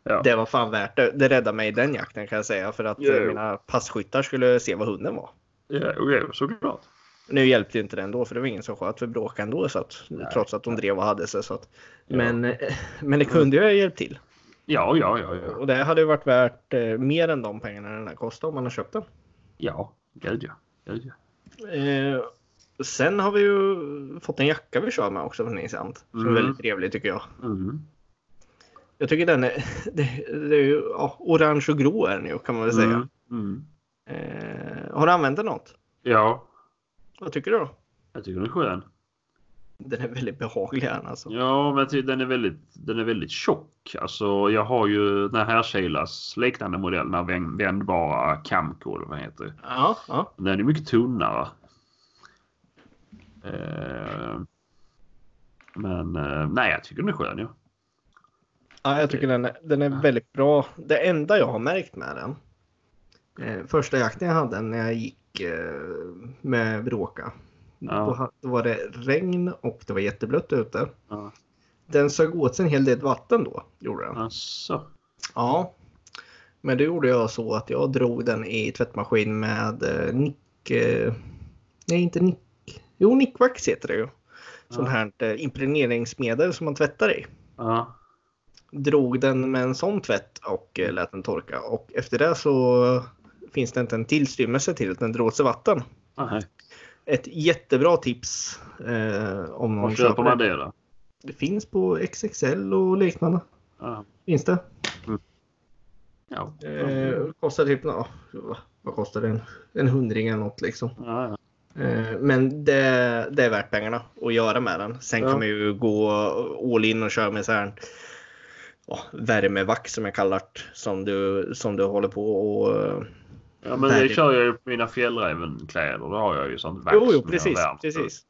[SPEAKER 1] Ja.
[SPEAKER 2] Det var fan värt det. Det räddade mig i den jakten kan jag säga för att
[SPEAKER 1] Jo.
[SPEAKER 2] eh, mina passkyttar skulle se vad hunden var.
[SPEAKER 1] Ja, ja, såklart.
[SPEAKER 2] Nu hjälpte ju inte det ändå för det var ingen som sköt för bråk ändå så att,
[SPEAKER 1] Nej.
[SPEAKER 2] trots att de drev och hade sig. Så att,
[SPEAKER 1] Ja.
[SPEAKER 2] men, eh, men det kunde ju ha hjälpt till.
[SPEAKER 1] Ja, ja, ja, ja.
[SPEAKER 2] Och det hade ju varit värt eh, mer än de pengarna den här kostade om man har köpt den.
[SPEAKER 1] Ja, gud ja. Gud ja.
[SPEAKER 2] Eh, sen har vi ju fått en jacka vi kör med också från Nisant. Som är
[SPEAKER 1] Mm.
[SPEAKER 2] väldigt trevlig tycker jag.
[SPEAKER 1] Mm.
[SPEAKER 2] Jag tycker den är, det, det är ju, ja, orange och grå är den ju kan man väl säga.
[SPEAKER 1] Mm. Mm.
[SPEAKER 2] Eh, har du använt den något?
[SPEAKER 1] Ja,
[SPEAKER 2] Vad tycker du då?
[SPEAKER 1] jag tycker den är skön.
[SPEAKER 2] Den är väldigt behaglig alltså.
[SPEAKER 1] Ja, men den är väldigt, den är väldigt tjock. Alltså, jag har ju den här Kilas liknande modell, den här vän- vändbara Camco eller vad den heter.
[SPEAKER 2] Ja, ja.
[SPEAKER 1] Den är mycket tunnare. Eh, men eh, nej, jag tycker den är skön. Ja.
[SPEAKER 2] ja jag tycker den är, den är väldigt bra. Det enda jag har märkt med den. Eh, första jakten jag hade när jag gick med Bråka.
[SPEAKER 1] Ja.
[SPEAKER 2] Då, var det regn och det var jätteblött ute.
[SPEAKER 1] Ja.
[SPEAKER 2] Den sög åt sig en hel del vatten då. Gjorde den.
[SPEAKER 1] Alltså.
[SPEAKER 2] Ja. Men då gjorde jag så att jag drog den i tvättmaskin med eh, Nick... Eh, nej, inte Nick. Jo, Nickvax heter det ju. Sånt här eh, impregneringsmedel som man tvättar i.
[SPEAKER 1] Ja.
[SPEAKER 2] Drog den med en sån tvätt och eh, lät den torka. Och efter det så finns det inte en tillstymmelse till att den drar åt sig vatten.
[SPEAKER 1] Nej.
[SPEAKER 2] Ett jättebra tips eh, om någon
[SPEAKER 1] Var köper man
[SPEAKER 2] det.
[SPEAKER 1] då?
[SPEAKER 2] Det finns på XXL och liknande.
[SPEAKER 1] Ja.
[SPEAKER 2] Finns det.
[SPEAKER 1] Ja.
[SPEAKER 2] Eh, kostar typ, ja, vad kostar det? En, hundring eller något liksom.
[SPEAKER 1] Ja, ja.
[SPEAKER 2] Eh, men det, det är värt pengarna att göra med den. Sen
[SPEAKER 1] Ja.
[SPEAKER 2] kan man ju gå all in och köra med så här ja, värmevax som jag kallar det. Som du, som du håller på och... eh,
[SPEAKER 1] ja men det kör jag ju på mina fjällrävenkläder. Då har jag ju sånt vax.
[SPEAKER 2] Jo, jo,
[SPEAKER 1] som jag
[SPEAKER 2] precis. precis.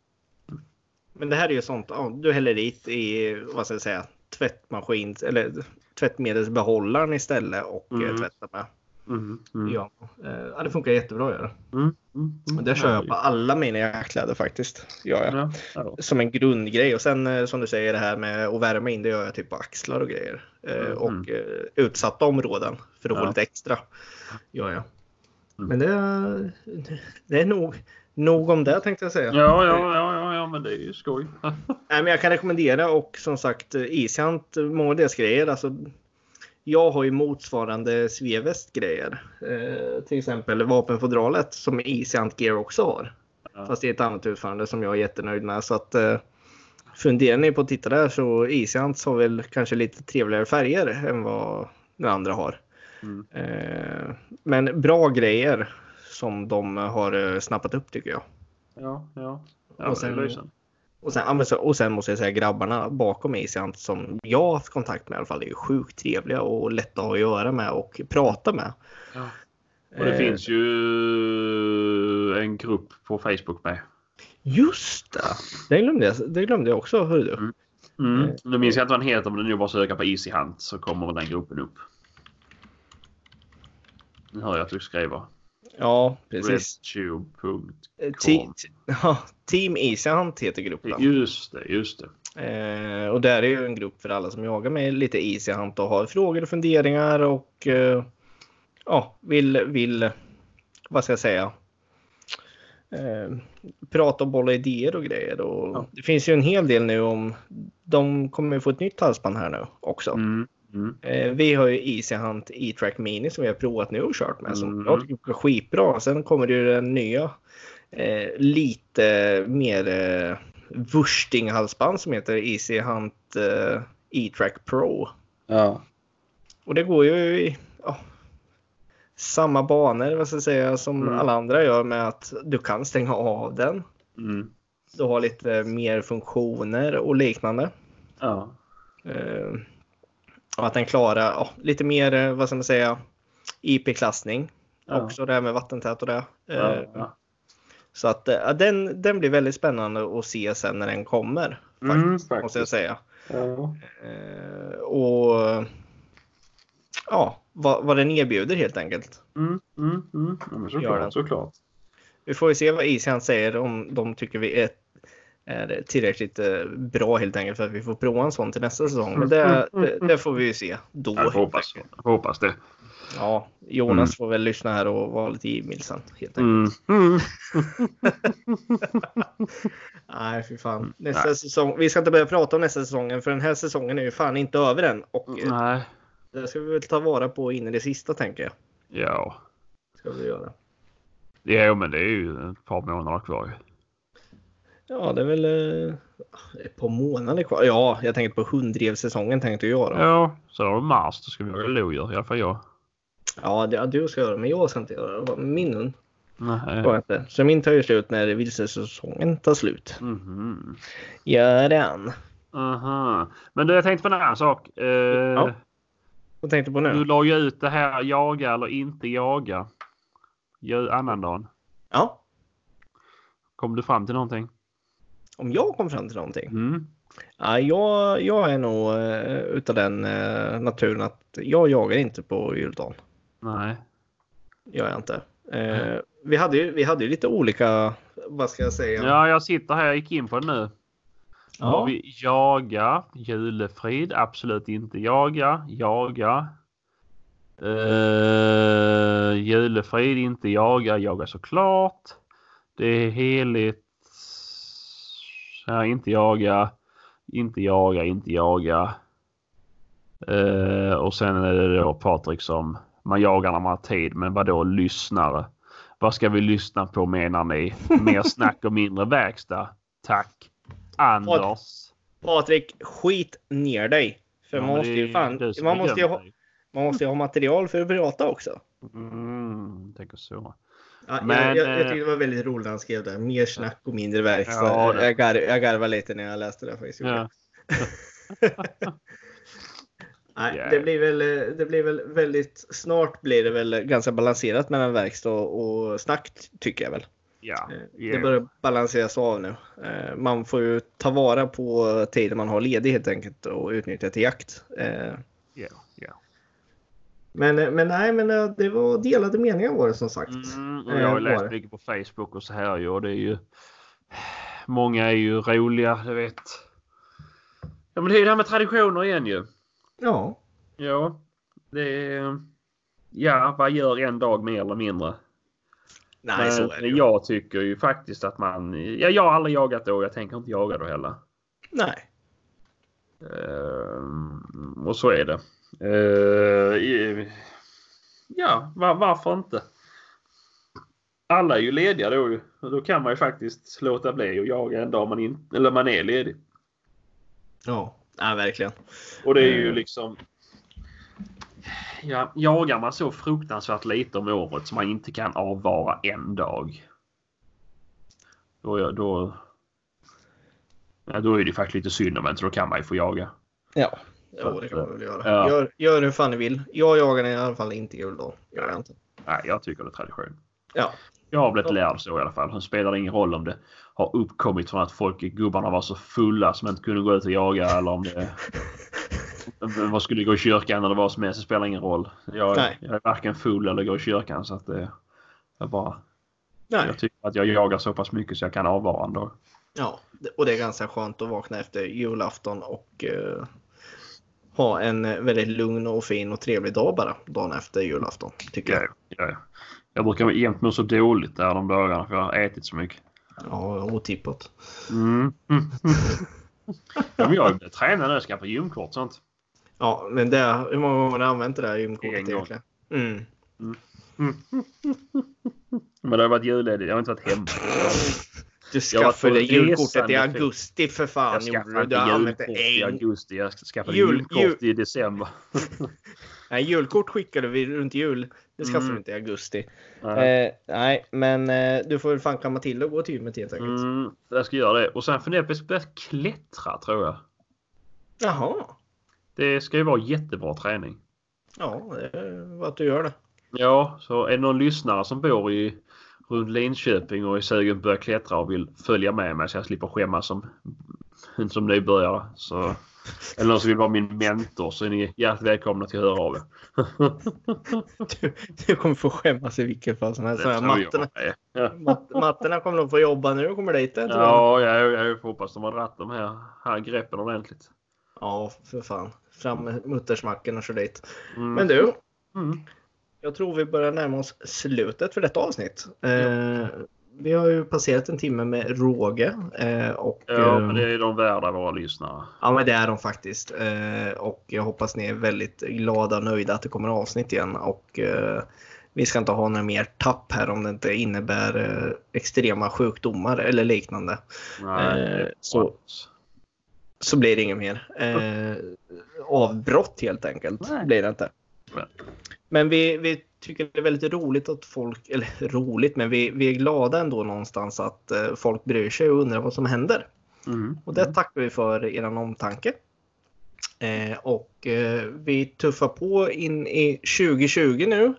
[SPEAKER 2] Men det här är ju sånt, ja, du häller dit i, vad ska jag säga, tvättmaskin eller tvättmedelsbehållaren istället och
[SPEAKER 1] Mm.
[SPEAKER 2] mm. tvättar med.
[SPEAKER 1] Mm, mm,
[SPEAKER 2] Ja, eh, ja, det funkar jättebra att göra.
[SPEAKER 1] mm, mm, mm.
[SPEAKER 2] Det kör jag på alla mina jaktkläder faktiskt. Gör jag.
[SPEAKER 1] Ja, ja.
[SPEAKER 2] Som en grundgrej. Och sen eh, som du säger det här med att värma in, det gör jag typ på axlar och grejer. Eh,
[SPEAKER 1] Mm.
[SPEAKER 2] Och eh, utsatta områden för att få
[SPEAKER 1] Ja.
[SPEAKER 2] lite extra. Gör jag.
[SPEAKER 1] Mm.
[SPEAKER 2] Men det, det är nog, nog om det tänkte jag säga.
[SPEAKER 1] Ja, ja, ja, ja, ja, men det är ju skoj.
[SPEAKER 2] Nej, men jag kan rekommendera och som sagt eh, Ishant, eh, många deras grejer. Alltså, jag har ju motsvarande Svevest grejer. Eh, till exempel vapenfodralet som Ishant Gear också har.
[SPEAKER 1] Ja.
[SPEAKER 2] Fast det är ett annat utförande som jag är jättenöjd med. Så att, eh, funderar ni på att titta där så Ishant har väl kanske lite trevligare färger än vad den andra har.
[SPEAKER 1] Mm.
[SPEAKER 2] Eh, men bra grejer som de har eh, snappat upp tycker jag.
[SPEAKER 1] Ja, ja.
[SPEAKER 2] Och
[SPEAKER 1] ja
[SPEAKER 2] sen-. Och sen, men så- och sen måste jag säga grabbarna bakom Isiant som jag har haft kontakt med i alla fall är ju sjukt trevliga och lätta att ha att göra med och prata med.
[SPEAKER 1] Ja. Och det
[SPEAKER 2] Eh,
[SPEAKER 1] finns ju en grupp på Facebook med.
[SPEAKER 2] Just det! Det glömde jag, det glömde jag också. Hör du.
[SPEAKER 1] Mm. Mm. Nu minns jag inte vad den heter men nog bara söka på Easy Hunt så kommer den gruppen upp. Nu hör jag att du skriver.
[SPEAKER 2] Ja, precis.
[SPEAKER 1] Redtube.com.
[SPEAKER 2] Ja, Team Isiant heter gruppen.
[SPEAKER 1] Just det, just det.
[SPEAKER 2] Eh, och där är ju en grupp för alla som jagar med lite Isiant och har frågor och funderingar och eh, ja, vill, vill, vad ska jag säga, eh, prata och bolla idéer och grejer. Och
[SPEAKER 1] Ja.
[SPEAKER 2] Det finns ju en hel del nu om, de kommer ju få ett nytt halsband här nu också.
[SPEAKER 1] Mm. Mm.
[SPEAKER 2] Eh, vi har ju Easy Hunt E-Track Mini som vi har provat nu och kört med. Som
[SPEAKER 1] Mm.
[SPEAKER 2] jag tycker är skitbra. Sen kommer det ju den nya eh, lite mer eh, wursting-halsband som heter Easy Hunt eh, E-Track Pro.
[SPEAKER 1] Ja.
[SPEAKER 2] Och det går ju i ja, samma banor vad ska jag säga, som
[SPEAKER 1] Mm.
[SPEAKER 2] alla andra gör med att du kan stänga av den.
[SPEAKER 1] Mm.
[SPEAKER 2] Du har lite mer funktioner och liknande.
[SPEAKER 1] Ja.
[SPEAKER 2] Eh, att den klarar ja, lite mer, eh, vad ska man säga, IP-klassning.
[SPEAKER 1] Ja.
[SPEAKER 2] Också det här med vattentät och det.
[SPEAKER 1] Ja.
[SPEAKER 2] Eh. Så att eh, den, den blir väldigt spännande att se sen när den kommer.
[SPEAKER 1] Mm,
[SPEAKER 2] Faktiskt, måste jag
[SPEAKER 1] faktiskt.
[SPEAKER 2] säga.
[SPEAKER 1] Ja.
[SPEAKER 2] Eh, och ja, vad, vad den erbjuder helt enkelt.
[SPEAKER 1] Mm. Mm. Mm. Ja, såklart, såklart.
[SPEAKER 2] Vi får ju se vad Isian säger om de tycker vi är, är tillräckligt eh, bra helt enkelt för att vi får prova en sån till nästa säsong. Men det, det, det får vi ju se då.
[SPEAKER 1] Jag hoppas, jag hoppas det.
[SPEAKER 2] Ja, Jonas
[SPEAKER 1] Mm.
[SPEAKER 2] får väl lyssna här och vara lite givmild sen. Helt enkelt.
[SPEAKER 1] Mm. Mm.
[SPEAKER 2] Nej, fy fan. Nästa
[SPEAKER 1] Nej.
[SPEAKER 2] säsong. Vi ska inte börja prata om nästa säsongen för den här säsongen är ju fan inte över än. Och eh,
[SPEAKER 1] Nej.
[SPEAKER 2] det ska vi väl ta vara på in i det sista tänker jag.
[SPEAKER 1] Ja.
[SPEAKER 2] Ska vi göra.
[SPEAKER 1] Jo, men det är ju ett par månader kvar.
[SPEAKER 2] Ja, det är väl eh, ett par månader kvar. Ja, jag tänkte på hundrevsäsongen tänkte jag då. Ja,
[SPEAKER 1] Ja, så har du mars. Då ska vi jaga lodjur. I alla fall jag.
[SPEAKER 2] det, ja, du ska göra men jag ska inte göra det. Min hund inte. Så min tar ju slut när vilsesäsongen tar slut.
[SPEAKER 1] Mhm.
[SPEAKER 2] Gör den.
[SPEAKER 1] Aha. Men du, jag tänkte på en annan sak. Eh,
[SPEAKER 2] Vad tänkte du på nu?
[SPEAKER 1] Du la ju ut det här jaga eller inte jaga. Annandagen.
[SPEAKER 2] Ja,
[SPEAKER 1] Kom du fram till någonting?
[SPEAKER 2] Om jag kom fram till någonting.
[SPEAKER 1] Mm.
[SPEAKER 2] Ja, jag, jag är nog uh, utav den uh, naturen att jag jagar inte på juldagen.
[SPEAKER 1] Nej.
[SPEAKER 2] Gör jag inte. Eh, vi, hade ju, vi hade ju lite olika, vad ska jag säga?
[SPEAKER 1] Ja, jag sitter här. Jag gick in på det nu.
[SPEAKER 2] Ja.
[SPEAKER 1] Har vi jaga, julefrid, absolut inte jaga, jaga. Uh, julefrid, inte jaga, jaga såklart. Det är heligt. Ja, inte jaga, inte jaga, inte jaga. Eh, och sen är det då Patrik som man jagar när man har tid. Men vad då lyssnare? Vad ska vi lyssna på menar ni? Mer snack och mindre verkstad? Tack. Anders.
[SPEAKER 2] Patrik, skit ner dig. För
[SPEAKER 1] Ja,
[SPEAKER 2] man måste ju fan, man måste ju ha, man måste ju ha material för att prata också.
[SPEAKER 1] Mm, tänker så.
[SPEAKER 2] Ja,
[SPEAKER 1] Men,
[SPEAKER 2] jag, jag, jag
[SPEAKER 1] eh,
[SPEAKER 2] tyckte det var väldigt roligt när han skrev det. Mer snack och mindre verkstad.
[SPEAKER 1] Ja,
[SPEAKER 2] jag, gar, jag garvade lite när jag läste det faktiskt.
[SPEAKER 1] Ja.
[SPEAKER 2] Nej,
[SPEAKER 1] Ja.
[SPEAKER 2] det, blir väl, eh, det blir väl väldigt snart blir det väl ganska balanserat mellan verkstad och snack tycker jag väl. Eh,
[SPEAKER 1] ja.
[SPEAKER 2] Det börjar balanseras av nu. Man får ju ta vara på tiden man har ledig helt enkelt och utnyttja till jakt. Eh,
[SPEAKER 1] Ja, ja.
[SPEAKER 2] Men, men nej, men eh, det var delade meningar var det som sagt.
[SPEAKER 1] Mm, och jag har
[SPEAKER 2] Eh,
[SPEAKER 1] läst mycket på Facebook och så här ju och det är ju Många är ju roliga, du vet. Ja men det är ju det här med traditioner igen ju.
[SPEAKER 2] Ja,
[SPEAKER 1] Ja. Det är... Ja, vad gör en dag mer eller mindre?
[SPEAKER 2] nej
[SPEAKER 1] Men
[SPEAKER 2] så är det ju.
[SPEAKER 1] jag tycker ju faktiskt att man... Ja, jag har aldrig jagat då. Jag tänker inte jaga då heller.
[SPEAKER 2] Nej.
[SPEAKER 1] Ehm, och så är det. Ehm, ja, var, varför inte? Alla är ju lediga då ju. Och Då kan man ju faktiskt låta bli att jaga en dag man, in, eller man är ledig.
[SPEAKER 2] Ja, nej, verkligen.
[SPEAKER 1] Och det är ju
[SPEAKER 2] Mm.
[SPEAKER 1] liksom... Ja, jagar man så fruktansvärt lite om året som man inte kan avvara en dag. Då, då, ja, då är det faktiskt lite synd om en, så då kan man ju få jaga.
[SPEAKER 2] Ja, jo, det kan man väl göra.
[SPEAKER 1] Ja.
[SPEAKER 2] Gör, gör hur fan ni vill. Jag jagar i alla fall inte juldagen. Gör jag inte.
[SPEAKER 1] Nej, jag tycker det är tradition.
[SPEAKER 2] Ja.
[SPEAKER 1] Jag har blivit lärd så i alla fall. Det spelar ingen roll om det har uppkommit från att folk, gubbarna var så fulla som inte kunde gå ut och jaga eller om det vad skulle gå i kyrkan eller vad som helst. Det spelar ingen roll. Jag,
[SPEAKER 2] Nej.
[SPEAKER 1] jag är varken full eller går i kyrkan så att det jag bara.
[SPEAKER 2] Nej.
[SPEAKER 1] Jag tycker att jag jagar så pass mycket så jag kan avvara en dag.
[SPEAKER 2] Ja, och det är ganska skönt att vakna efter julafton och eh, ha en eh, väldigt lugn och fin och trevlig dag bara dagen efter julafton. Tycker jag.
[SPEAKER 1] Ja, ja. Jag brukar jämt må så dåligt där de dagarna för jag har ätit så mycket.
[SPEAKER 2] Ja, otippat.
[SPEAKER 1] Mm. Mm. ja, men jag har ju börjat träna nu. Jag ska på gymkort sånt.
[SPEAKER 2] Ja, men det, hur många gånger har du använt det där gymkortet egentligen? Mm.
[SPEAKER 1] Men det har varit julledig. Jag har inte varit hemma.
[SPEAKER 2] Du skaffade julkortet i augusti för fan.
[SPEAKER 1] Jag skaffade inte julkort i augusti. Jag skaffade
[SPEAKER 2] Jul-
[SPEAKER 1] julkort
[SPEAKER 2] jul-
[SPEAKER 1] i december.
[SPEAKER 2] Nej, julkort skickade vi runt jul. Det skaffade
[SPEAKER 1] Mm.
[SPEAKER 2] du inte i augusti.
[SPEAKER 1] Nej.
[SPEAKER 2] Eh, nej, men eh, du får väl fan kamma till och gå till gymmet helt enkelt.
[SPEAKER 1] Mm, jag ska göra det. Och sen funderar jag på att börja klättra tror jag.
[SPEAKER 2] Jaha.
[SPEAKER 1] Det ska ju vara jättebra träning.
[SPEAKER 2] Ja, det är vad att du gör det.
[SPEAKER 1] Ja, så är det någon lyssnare som bor i runt Linköping och är sugen på att klättra och vill följa med mig så jag slipper skämmas som, som nybörjare. Så, eller någon som vill vara min mentor så är ni hjärtligt välkomna till att höra av er.
[SPEAKER 2] Du, du kommer få skämmas i vilket fall som helst. Så
[SPEAKER 1] med. Ja.
[SPEAKER 2] mat, matterna kommer nog få jobba nu. Kommer dit jag.
[SPEAKER 1] Ja, jag, jag, jag hoppas de har dratt de här, här greppen ordentligt.
[SPEAKER 2] ja, för fan. Fram med muttersmacken och kör dit.
[SPEAKER 1] Mm.
[SPEAKER 2] Men du,
[SPEAKER 1] Mm.
[SPEAKER 2] Jag tror vi börjar närma oss slutet för detta avsnitt. Eh, vi har ju passerat en timme med råge. Eh, och,
[SPEAKER 1] Ja,
[SPEAKER 2] eh,
[SPEAKER 1] men det är de värda våra lyssnare.
[SPEAKER 2] Ja, men det är de faktiskt. Eh, och jag hoppas ni är väldigt glada och nöjda att det kommer avsnitt igen. Och eh, vi ska inte ha några mer tapp här om det inte innebär eh, extrema sjukdomar eller liknande.
[SPEAKER 1] Nej,
[SPEAKER 2] så-. Så blir det inget mer. Avbrott helt enkelt
[SPEAKER 1] Nej.
[SPEAKER 2] blir det inte.
[SPEAKER 1] Nej.
[SPEAKER 2] Men vi, vi tycker det är väldigt roligt att folk, eller roligt, men vi, vi är glada ändå någonstans att eh, folk bryr sig och undrar vad som händer.
[SPEAKER 1] Mm.
[SPEAKER 2] Och det tackar vi för er omtanke. Eh, och eh, vi tuffar på in i 2020 nu.
[SPEAKER 1] Mm.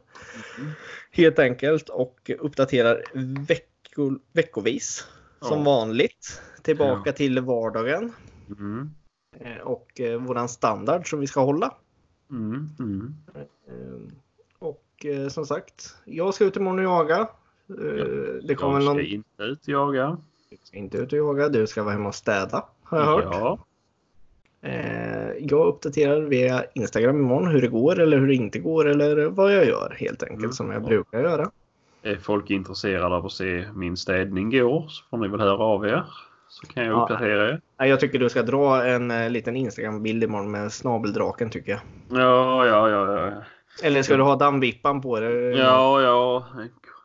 [SPEAKER 2] Helt enkelt och uppdaterar vecko, veckovis. Som
[SPEAKER 1] Ja.
[SPEAKER 2] vanligt. Tillbaka
[SPEAKER 1] Ja.
[SPEAKER 2] till vardagen.
[SPEAKER 1] Mm.
[SPEAKER 2] Eh, och eh, våran standard som vi ska hålla.
[SPEAKER 1] Mm. Mm.
[SPEAKER 2] Eh, och eh, som sagt, jag ska ut imorgon och jaga. Eh, det kommer
[SPEAKER 1] Jag ska
[SPEAKER 2] någon...
[SPEAKER 1] inte ut och jaga.
[SPEAKER 2] Du ska inte ut och jaga, du ska vara hemma och städa. Har jag hört.
[SPEAKER 1] Ja.
[SPEAKER 2] Eh, jag uppdaterar via Instagram imorgon hur det går eller hur det inte går eller vad jag gör helt enkelt
[SPEAKER 1] Mm.
[SPEAKER 2] som jag brukar göra.
[SPEAKER 1] Är folk intresserade av att se min städning går så får ni väl höra av er. Så kan jag
[SPEAKER 2] Ja.
[SPEAKER 1] uppdatera er.
[SPEAKER 2] Nej, Jag tycker du ska dra en eh, liten Instagram-bild imorgon med snabeldraken tycker jag.
[SPEAKER 1] Ja, ja, ja. Ja,
[SPEAKER 2] Eller ska du ha dammvippan på dig?
[SPEAKER 1] ja. ja.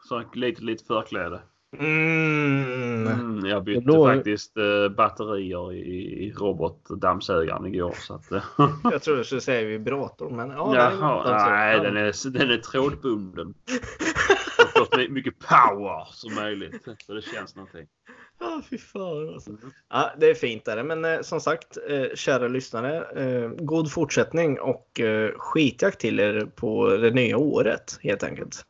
[SPEAKER 1] Så lite, lite förkläde.
[SPEAKER 2] Mm.
[SPEAKER 1] Mm, jag bytte
[SPEAKER 2] Då-
[SPEAKER 1] faktiskt eh, batterier i, i robotdammsugaren igår. Så att, eh,
[SPEAKER 2] Jag tror du skulle säga vibratorn men ja.
[SPEAKER 1] Jaha, nej,
[SPEAKER 2] den
[SPEAKER 1] den är, den är trådbunden. Jag mycket power som möjligt. Så det känns någonting.
[SPEAKER 2] Ja, fy fan alltså.
[SPEAKER 1] Mm.
[SPEAKER 2] Ja, det är fint är det. Men eh, som sagt, eh, kära lyssnare, eh, god fortsättning och eh, skitjakt till er på det nya året helt enkelt.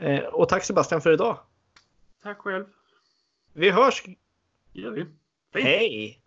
[SPEAKER 2] Eh, och tack Sebastian för idag.
[SPEAKER 1] Tack själv.
[SPEAKER 2] Vi hörs!
[SPEAKER 1] gör vi. Fint.
[SPEAKER 2] Hej!